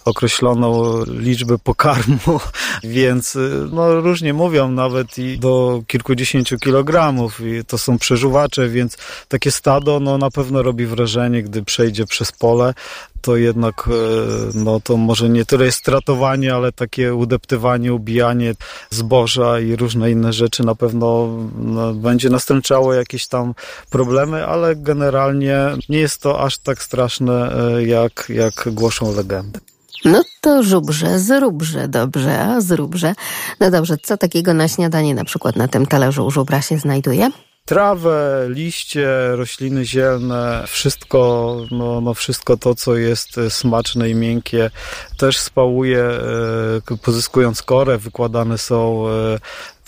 określoną liczbę pokarmu, więc no, różnie mówią nawet i do kilkudziesięciu kilogramów i to są przeżuwacze, więc takie stado no, na pewno robi wrażenie, gdy przejdzie przez pole. To jednak e, no to może nie tyle jest stratowanie, ale takie udeptywanie, ubijanie zboża i różne inne rzeczy na pewno no, będzie nastręczało jakieś tam problemy, ale generalnie nie jest to aż tak straszne, e, jak, jak głoszą legendy. No to żubrze, zróbże, dobrze, a zróbże. No dobrze, co takiego na śniadanie na przykład na tym talerzu u żubra się znajduje? trawę, liście, rośliny zielne, wszystko, no, no wszystko to, co jest smaczne i miękkie, też spałuje, e, pozyskując korę, wykładane są e,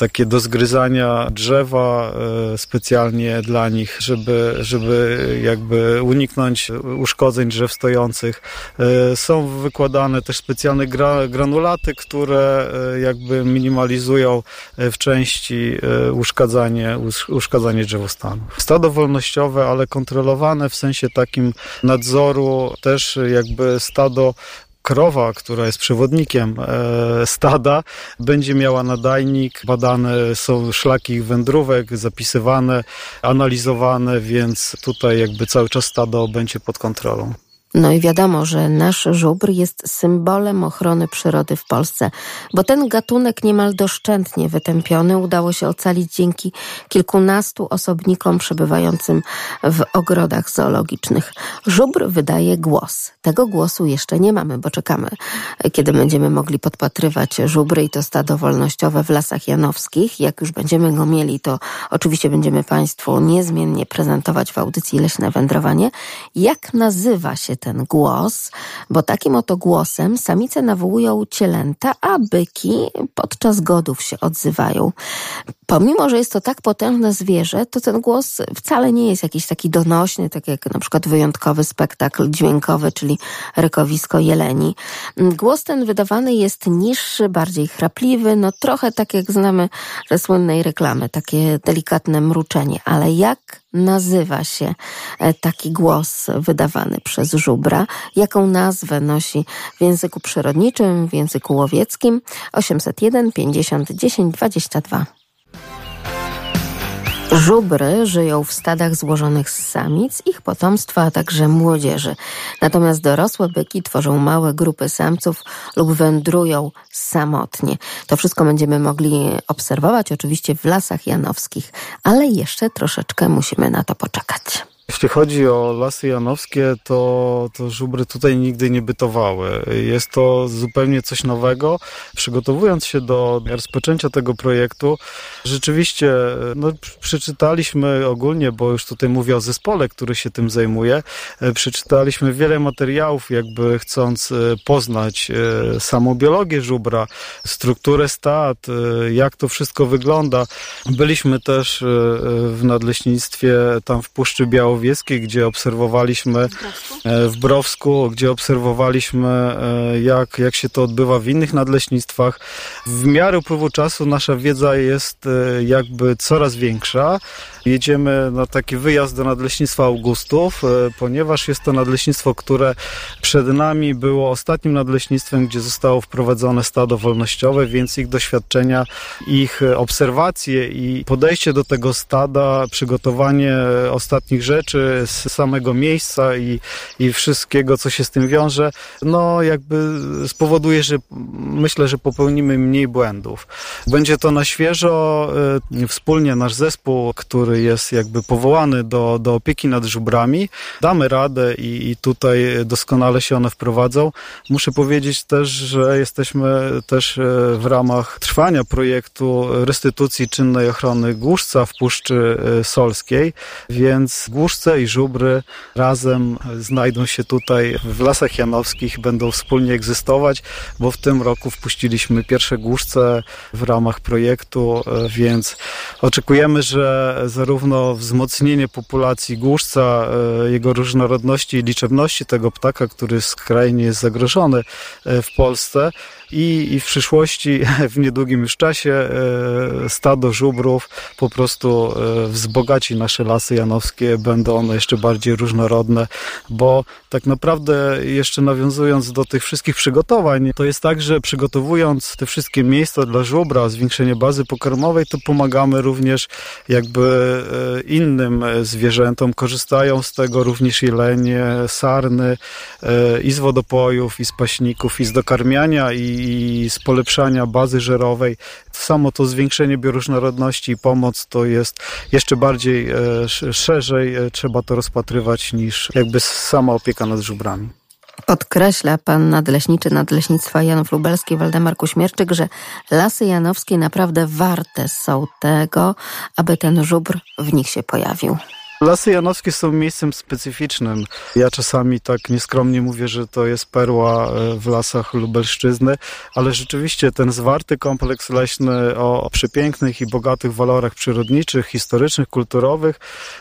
takie do zgryzania drzewa specjalnie dla nich, żeby, żeby jakby uniknąć uszkodzeń drzew stojących. Są wykładane też specjalne gra, granulaty, które jakby minimalizują w części uszkadzanie, uszkadzanie drzewostanu. Stado wolnościowe, ale kontrolowane w sensie takim nadzoru, też jakby stado krowa, która jest przewodnikiem e, stada, będzie miała nadajnik, badane są szlaki wędrówek, zapisywane, analizowane, więc tutaj jakby cały czas stado będzie pod kontrolą. No i wiadomo, że nasz żubr jest symbolem ochrony przyrody w Polsce, bo ten gatunek niemal doszczętnie wytępiony udało się ocalić dzięki kilkunastu osobnikom przebywającym w ogrodach zoologicznych. Żubr wydaje głos. Tego głosu jeszcze nie mamy, bo czekamy, kiedy będziemy mogli podpatrywać żubry i to stado wolnościowe w Lasach Janowskich. Jak już będziemy go mieli, to oczywiście będziemy Państwu niezmiennie prezentować w audycji Leśne Wędrowanie. Jak nazywa się ten głos, bo takim oto głosem samice nawołują cielęta, a byki podczas godów się odzywają. Pomimo, że jest to tak potężne zwierzę, to ten głos wcale nie jest jakiś taki donośny, tak jak na przykład wyjątkowy spektakl dźwiękowy, czyli rykowisko jeleni. Głos ten wydawany jest niższy, bardziej chrapliwy, no trochę tak jak znamy ze słynnej reklamy, takie delikatne mruczenie, ale jak nazywa się e, taki głos wydawany przez żubra, jaką nazwę nosi w języku przyrodniczym, w języku łowieckim 801 50 10 22. Żubry żyją w stadach złożonych z samic, ich potomstwa, a także młodzieży. Natomiast dorosłe byki tworzą małe grupy samców lub wędrują samotnie. To wszystko będziemy mogli obserwować oczywiście w lasach janowskich, ale jeszcze troszeczkę musimy na to poczekać. Jeśli chodzi o lasy janowskie, to, to żubry tutaj nigdy nie bytowały. Jest to zupełnie coś nowego. Przygotowując się do rozpoczęcia tego projektu, rzeczywiście no, przeczytaliśmy ogólnie, bo już tutaj mówię o zespole, który się tym zajmuje, przeczytaliśmy wiele materiałów, jakby chcąc e, poznać e, samą biologię żubra, strukturę stad, e, jak to wszystko wygląda. Byliśmy też w nadleśnictwie tam w Puszczy Białowieskiej, gdzie obserwowaliśmy e, w Browsku, gdzie obserwowaliśmy e, jak, jak się to odbywa w innych nadleśnictwach. W miarę upływu czasu nasza wiedza jest e, jakby coraz większa. Jedziemy na taki wyjazd do Nadleśnictwa Augustów, ponieważ jest to nadleśnictwo, które przed nami było ostatnim nadleśnictwem, gdzie zostało wprowadzone stado wolnościowe, więc ich doświadczenia, ich obserwacje i podejście do tego stada, przygotowanie ostatnich rzeczy, rzeczy, z samego miejsca i, i wszystkiego, co się z tym wiąże, no jakby spowoduje, że myślę, że popełnimy mniej błędów. Będzie to na świeżo, e, wspólnie nasz zespół, który jest jakby powołany do, do opieki nad żubrami, damy radę i, i tutaj doskonale się one wprowadzą. Muszę powiedzieć też, że jesteśmy też e, w ramach trwania projektu restytucji czynnej ochrony głuszca w Puszczy e, Solskiej, więc głuszca i żubry razem znajdą się tutaj w Lasach Janowskich, będą wspólnie egzystować, bo w tym roku wpuściliśmy pierwsze głuszce w ramach projektu, e, więc oczekujemy, że zarówno wzmocnienie populacji głuszca, e, jego różnorodności i liczebności tego ptaka, który skrajnie jest zagrożony e, w Polsce, i, i w przyszłości, w niedługim już czasie, e, stado żubrów po prostu e, wzbogaci nasze lasy janowskie, będą one jeszcze bardziej różnorodne, bo tak naprawdę jeszcze nawiązując do tych wszystkich przygotowań, to jest tak, że przygotowując te wszystkie miejsca dla żubra, zwiększenie bazy pokarmowej, to pomagamy również jakby e, innym zwierzętom, korzystają z tego również jelenie, sarny i z wodopojów, i z paśników, i z dokarmiania, i i z polepszania bazy żerowej. Samo to zwiększenie bioróżnorodności i pomoc to jest jeszcze bardziej e, szerzej e, trzeba to rozpatrywać niż jakby sama opieka nad żubrami. Podkreśla pan nadleśniczy Nadleśnictwa Janów Lubelski Waldemar Kuśmierczyk, że lasy janowskie naprawdę warte są tego, aby ten żubr w nich się pojawił. Lasy Janowskie są miejscem specyficznym. Ja czasami tak nieskromnie mówię, że to jest perła e, w lasach Lubelszczyzny, ale rzeczywiście ten zwarty kompleks leśny o przepięknych i bogatych walorach przyrodniczych, historycznych, kulturowych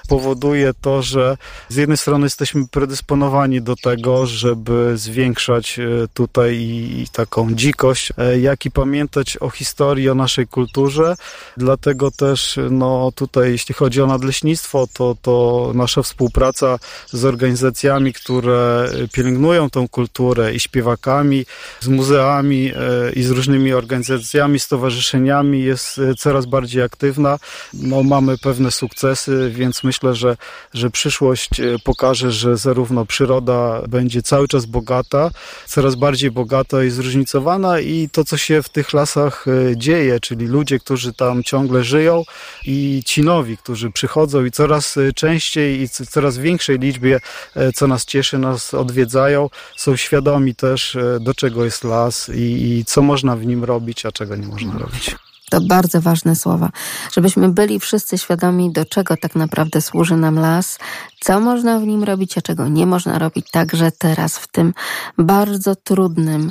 powoduje to, że z jednej strony jesteśmy predysponowani do tego, żeby zwiększać e, tutaj i taką dzikość, e, jak i pamiętać o historii, o naszej kulturze. Dlatego też no tutaj, jeśli chodzi o nadleśnictwo, to, to to nasza współpraca z organizacjami, które pielęgnują tą kulturę i śpiewakami, z muzeami e, i z różnymi organizacjami, stowarzyszeniami jest e, coraz bardziej aktywna. No, mamy pewne sukcesy, więc myślę, że, że przyszłość e, pokaże, że zarówno przyroda będzie cały czas bogata, coraz bardziej bogata i zróżnicowana i to, co się w tych lasach dzieje, czyli ludzie, którzy tam ciągle żyją i ci nowi, którzy przychodzą i coraz częściej i coraz większej liczbie, e, co nas cieszy, nas odwiedzają, są świadomi też, e, do czego jest las i, i co można w nim robić, a czego nie można robić. To bardzo ważne słowa, żebyśmy byli wszyscy świadomi, do czego tak naprawdę służy nam las, co można w nim robić, a czego nie można robić, także teraz w tym bardzo trudnym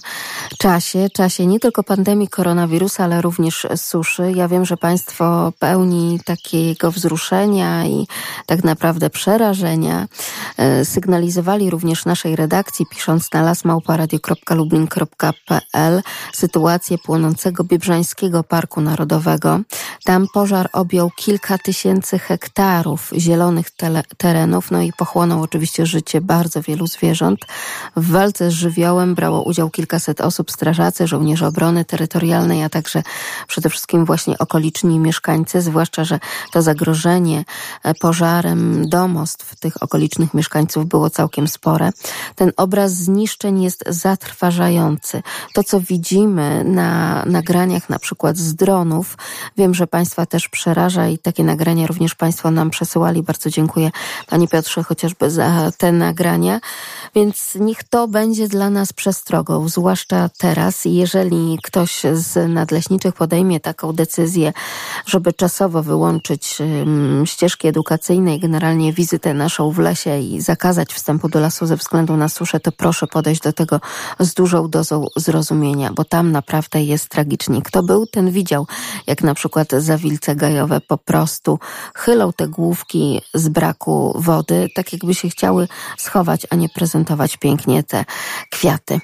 czasie, czasie nie tylko pandemii koronawirusa, ale również suszy. Ja wiem, że Państwo pełni takiego wzruszenia i tak naprawdę przerażenia e, sygnalizowali również naszej redakcji, pisząc na lasmałparadio.lublin.pl sytuację płonącego Biebrzańskiego Parku Narodowego. Tam pożar objął kilka tysięcy hektarów zielonych terenów, no i pochłonął oczywiście życie bardzo wielu zwierząt. W walce z żywiołem brało udział kilkaset osób, strażacy, żołnierze obrony terytorialnej, a także przede wszystkim właśnie okoliczni mieszkańcy, zwłaszcza, że to zagrożenie e, pożarem domostw tych okolicznych mieszkańców było całkiem spore. Ten obraz zniszczeń jest zatrważający. To, co widzimy na nagraniach na przykład z dronów, Wiem, że Państwa też przeraża i takie nagrania również Państwo nam przesyłali. Bardzo dziękuję Panie Piotrze chociażby za te nagrania. Więc niech to będzie dla nas przestrogą, zwłaszcza teraz. Jeżeli ktoś z nadleśniczych podejmie taką decyzję, żeby czasowo wyłączyć ścieżki edukacyjne i generalnie wizytę naszą w lesie i zakazać wstępu do lasu ze względu na suszę, to proszę podejść do tego z dużą dozą zrozumienia, bo tam naprawdę jest tragicznie. Kto był, ten widział jak na przykład zawilce gajowe po prostu chylą te główki z braku wody, tak jakby się chciały schować, a nie prezentować pięknie te kwiaty.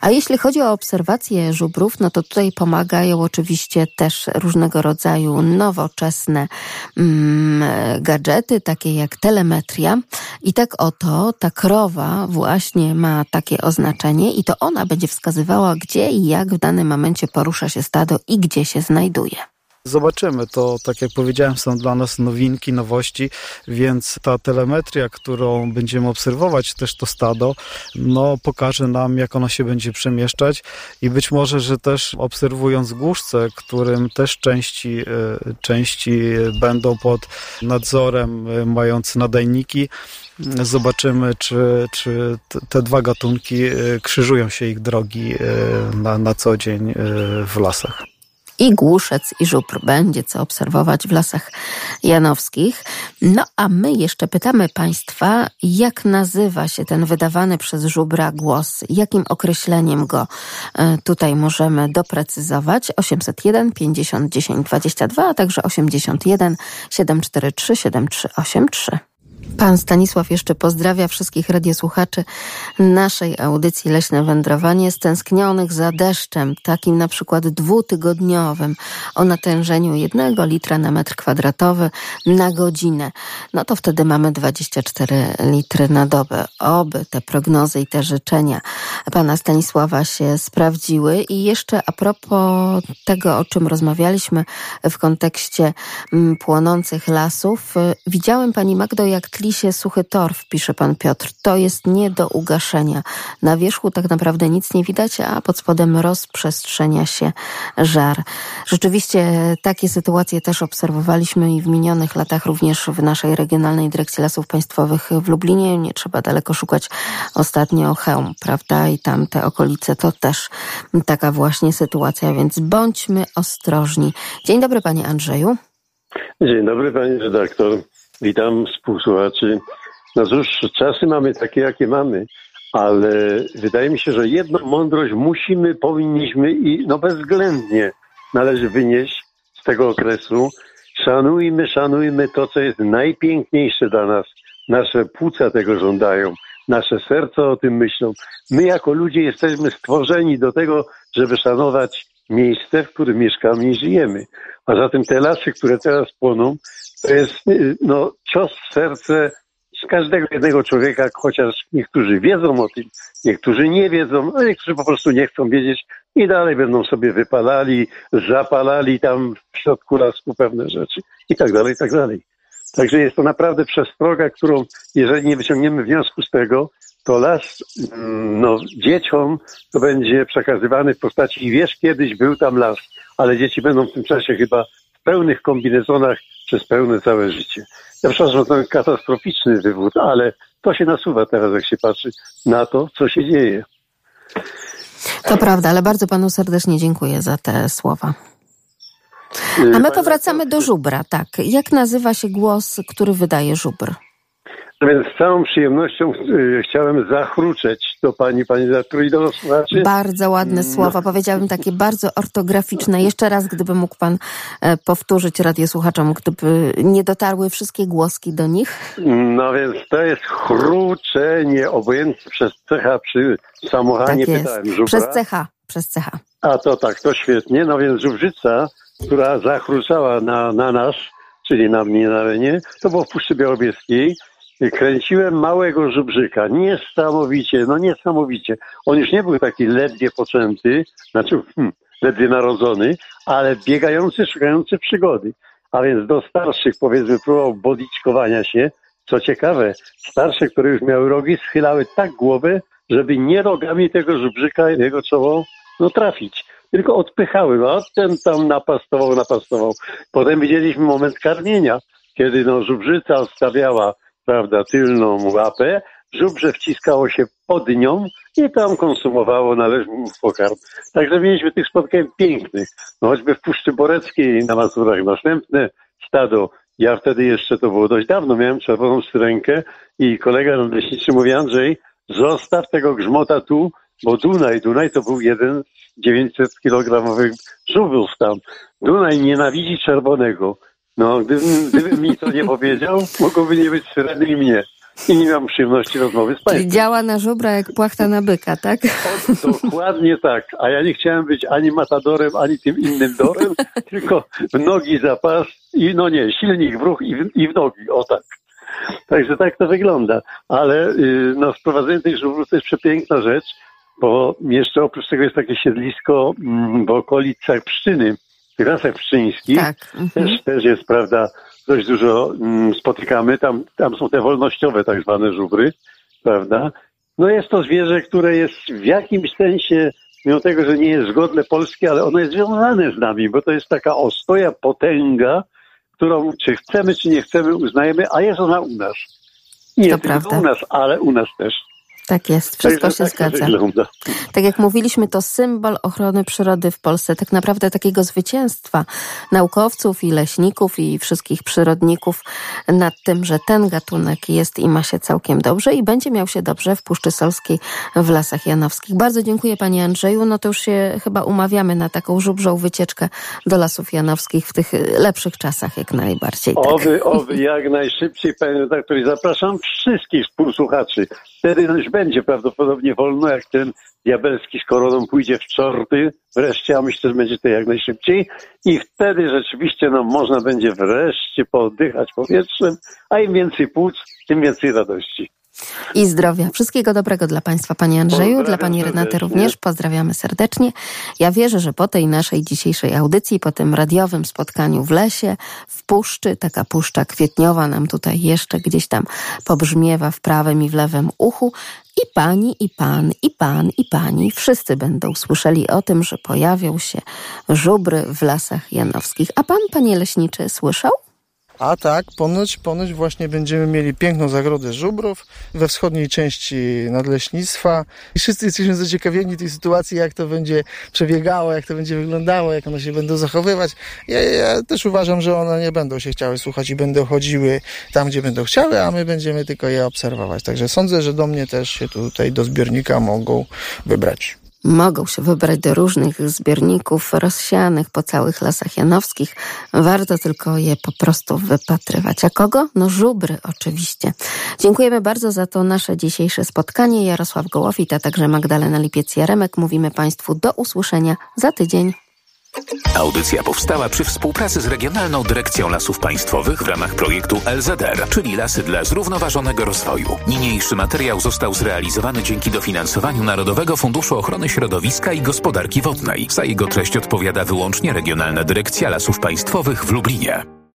A jeśli chodzi o obserwacje żubrów, no to tutaj pomagają oczywiście też różnego rodzaju nowoczesne mm, gadżety, takie jak telemetria. I tak oto ta krowa właśnie ma takie oznaczenie i to ona będzie wskazywała, gdzie i jak w danym momencie porusza się stado i gdzie się znajduje znajduje. Zobaczymy. To, tak jak powiedziałem, są dla nas nowinki, nowości, więc ta telemetria, którą będziemy obserwować, też to stado, no, pokaże nam, jak ono się będzie przemieszczać i być może, że też obserwując głuszce, którym też części, e, części będą pod nadzorem, e, mając nadajniki, zobaczymy, czy, czy te dwa gatunki e, krzyżują się ich drogi na, na co dzień w lasach i głuszec, i żupr. Będzie co obserwować w lasach janowskich. No a my jeszcze pytamy Państwa, jak nazywa się ten wydawany przez żubra głos? Jakim określeniem go e, tutaj możemy doprecyzować? 801 50 10 22, a także 81 743 7383. Pan Stanisław jeszcze pozdrawia wszystkich radiosłuchaczy naszej audycji Leśne Wędrowanie, stęsknionych za deszczem, takim na przykład dwutygodniowym, o natężeniu jednego litra na metr kwadratowy na godzinę. No to wtedy mamy 24 litry na dobę. Oby te prognozy i te życzenia pana Stanisława się sprawdziły. I jeszcze a propos tego, o czym rozmawialiśmy w kontekście mm, płonących lasów, widziałem pani Magdo, jak się suchy torf, pisze pan Piotr. To jest nie do ugaszenia. Na wierzchu tak naprawdę nic nie widać, a pod spodem rozprzestrzenia się żar. Rzeczywiście takie sytuacje też obserwowaliśmy i w minionych latach również w naszej Regionalnej Dyrekcji Lasów Państwowych w Lublinie. Nie trzeba daleko szukać ostatnio hełm, prawda? I tam te okolice to też taka właśnie sytuacja, więc bądźmy ostrożni. Dzień dobry panie Andrzeju. Dzień dobry pani redaktor. Witam współsłuchaczy. No cóż, czasy mamy takie, jakie mamy, ale wydaje mi się, że jedną mądrość musimy, powinniśmy i no bezwzględnie należy wynieść z tego okresu. Szanujmy, szanujmy to, co jest najpiękniejsze dla nas. Nasze płuca tego żądają, nasze serca o tym myślą. My jako ludzie jesteśmy stworzeni do tego, żeby szanować miejsce, w którym mieszkamy i żyjemy. A zatem te lasy, które teraz płoną, to jest y, no, cios w serce z każdego jednego człowieka, chociaż niektórzy wiedzą o tym, niektórzy nie wiedzą, a niektórzy po prostu nie chcą wiedzieć i dalej będą sobie wypalali, zapalali tam w środku lasku pewne rzeczy i tak dalej, i tak dalej. Także jest to naprawdę przestroga, którą, jeżeli nie wyciągniemy wniosku z tego, to las mm, no, dzieciom to będzie przekazywany w postaci, wiesz, kiedyś był tam las, ale dzieci będą w tym czasie chyba w pełnych kombinezonach przez pełne całe życie. Ja przepraszam, to katastroficzny wywód, ale to się nasuwa teraz, jak się patrzy na to, co się dzieje. To prawda, ale bardzo panu serdecznie dziękuję za te słowa. A my powracamy do żubra, tak. Jak nazywa się głos, który wydaje żubr? No więc z całą przyjemnością y, chciałem zachruczeć do pani, pani redaktor i do słuchaczy. Bardzo ładne no. słowa, powiedziałabym takie bardzo ortograficzne. Jeszcze raz, gdyby mógł pan e, powtórzyć radiosłuchaczom, gdyby nie dotarły wszystkie głoski do nich. No więc to jest chruczenie, obojętnie przez cecha przy samochanie tak pytałem. Żubra. Przez cecha, przez cecha. A to tak, to świetnie. No więc żubrzyca, która zachruczała na, na nas, czyli na mnie na renie, to było w Puszczy Białowieskiej kręciłem małego żubrzyka. Niesamowicie, no niesamowicie. On już nie był taki ledwie poczęty, znaczy hmm, ledwie narodzony, ale biegający, szukający przygody. A więc do starszych, powiedzmy, próbował bodiczkowania się. Co ciekawe, starsze, które już miały rogi, schylały tak głowę, żeby nie rogami tego żubrzyka jego czoło no, trafić. Tylko odpychały, no, a ten tam napastował, napastował. Potem widzieliśmy moment karmienia, kiedy no, żubrzyca odstawiała prawda, tylną łapę, żubrze wciskało się pod nią i tam konsumowało należny pokarm. Także mieliśmy tych spotkań pięknych. No choćby w Puszczy Boreckiej na Mazurach następne stado. Ja wtedy jeszcze, to było dość dawno, miałem czerwoną syrenkę i kolega nadleśniczy mówi, Andrzej, zostaw tego grzmota tu, bo Dunaj, Dunaj to był jeden z 900 kilogramowych żubrów tam. Dunaj nienawidzi czerwonego. No, gdybym, gdybym mi to nie powiedział, mogłoby nie być i mnie. I nie mam przyjemności rozmowy z państwem. Czyli działa na żubra jak płachta na byka, tak? O, dokładnie tak. A ja nie chciałem być ani matadorem, ani tym innym dorem, tylko w nogi zapas i no nie, silnik w ruch i w, i w nogi, o tak. Także tak to wygląda. Ale yy, no, wprowadzenie tych żubrów to jest przepiękna rzecz, bo jeszcze oprócz tego jest takie siedlisko mm, w okolicach Pszczyny, lasach pszczyńskich tak. mhm. też, też jest, prawda, dość dużo mm, spotykamy. Tam, tam są te wolnościowe tak zwane żubry, prawda. No jest to zwierzę, które jest w jakimś sensie, mimo tego, że nie jest zgodne polskie, ale ono jest związane z nami, bo to jest taka ostoja, potęga, którą czy chcemy, czy nie chcemy, uznajemy, a jest ona u nas. Nie to tylko prawda. u nas, ale u nas też. Tak jest, wszystko się tak zgadza. Tak jak mówiliśmy, to symbol ochrony przyrody w Polsce, tak naprawdę takiego zwycięstwa naukowców i leśników i wszystkich przyrodników nad tym, że ten gatunek jest i ma się całkiem dobrze i będzie miał się dobrze w Puszczy Solskiej w Lasach Janowskich. Bardzo dziękuję Panie Andrzeju. No to już się chyba umawiamy na taką żubrzą wycieczkę do Lasów Janowskich w tych lepszych czasach jak najbardziej. Tak. Oby, oby, jak najszybciej Panie redaktor. Zapraszam wszystkich współsłuchaczy. Wtedy już będzie prawdopodobnie wolno, jak ten diabelski z koroną pójdzie w czorty wreszcie, a myślę, że będzie to jak najszybciej. I wtedy rzeczywiście no, można będzie wreszcie pooddychać powietrzem, a im więcej płuc, tym więcej radości i zdrowia. Wszystkiego dobrego dla Państwa, Panie Andrzeju, dla Pani Renaty również. Pozdrawiamy serdecznie. Ja wierzę, że po tej naszej dzisiejszej audycji, po tym radiowym spotkaniu w lesie, w puszczy, taka puszcza kwietniowa nam tutaj jeszcze gdzieś tam pobrzmiewa w prawym i w lewym uchu, i pani, i pan, i pan, i pani wszyscy będą słyszeli o tym, że pojawią się żubry w lasach janowskich. A pan, panie leśniczy, słyszał? A tak, ponoć, ponoć właśnie będziemy mieli piękną zagrodę żubrów we wschodniej części nadleśnictwa. I wszyscy jesteśmy zaciekawieni tej sytuacji, jak to będzie przebiegało, jak to będzie wyglądało, jak one się będą zachowywać. Ja, ja też uważam, że one nie będą się chciały słuchać i będą chodziły tam, gdzie będą chciały, a my będziemy tylko je obserwować. Także sądzę, że do mnie też się tutaj do zbiornika mogą wybrać mogą się wybrać do różnych zbiorników rozsianych po całych lasach janowskich. Warto tylko je po prostu wypatrywać. A kogo? No żubry oczywiście. Dziękujemy bardzo za to nasze dzisiejsze spotkanie. Jarosław Gołowit, a także Magdalena Lipiec-Jaremek. Mówimy Państwu do usłyszenia za tydzień. Audycja powstała przy współpracy z Regionalną Dyrekcją Lasów Państwowych w ramach projektu LZR, czyli Lasy dla Zrównoważonego Rozwoju. Niniejszy materiał został zrealizowany dzięki dofinansowaniu Narodowego Funduszu Ochrony Środowiska i Gospodarki Wodnej. Za jego treść odpowiada wyłącznie Regionalna Dyrekcja Lasów Państwowych w Lublinie.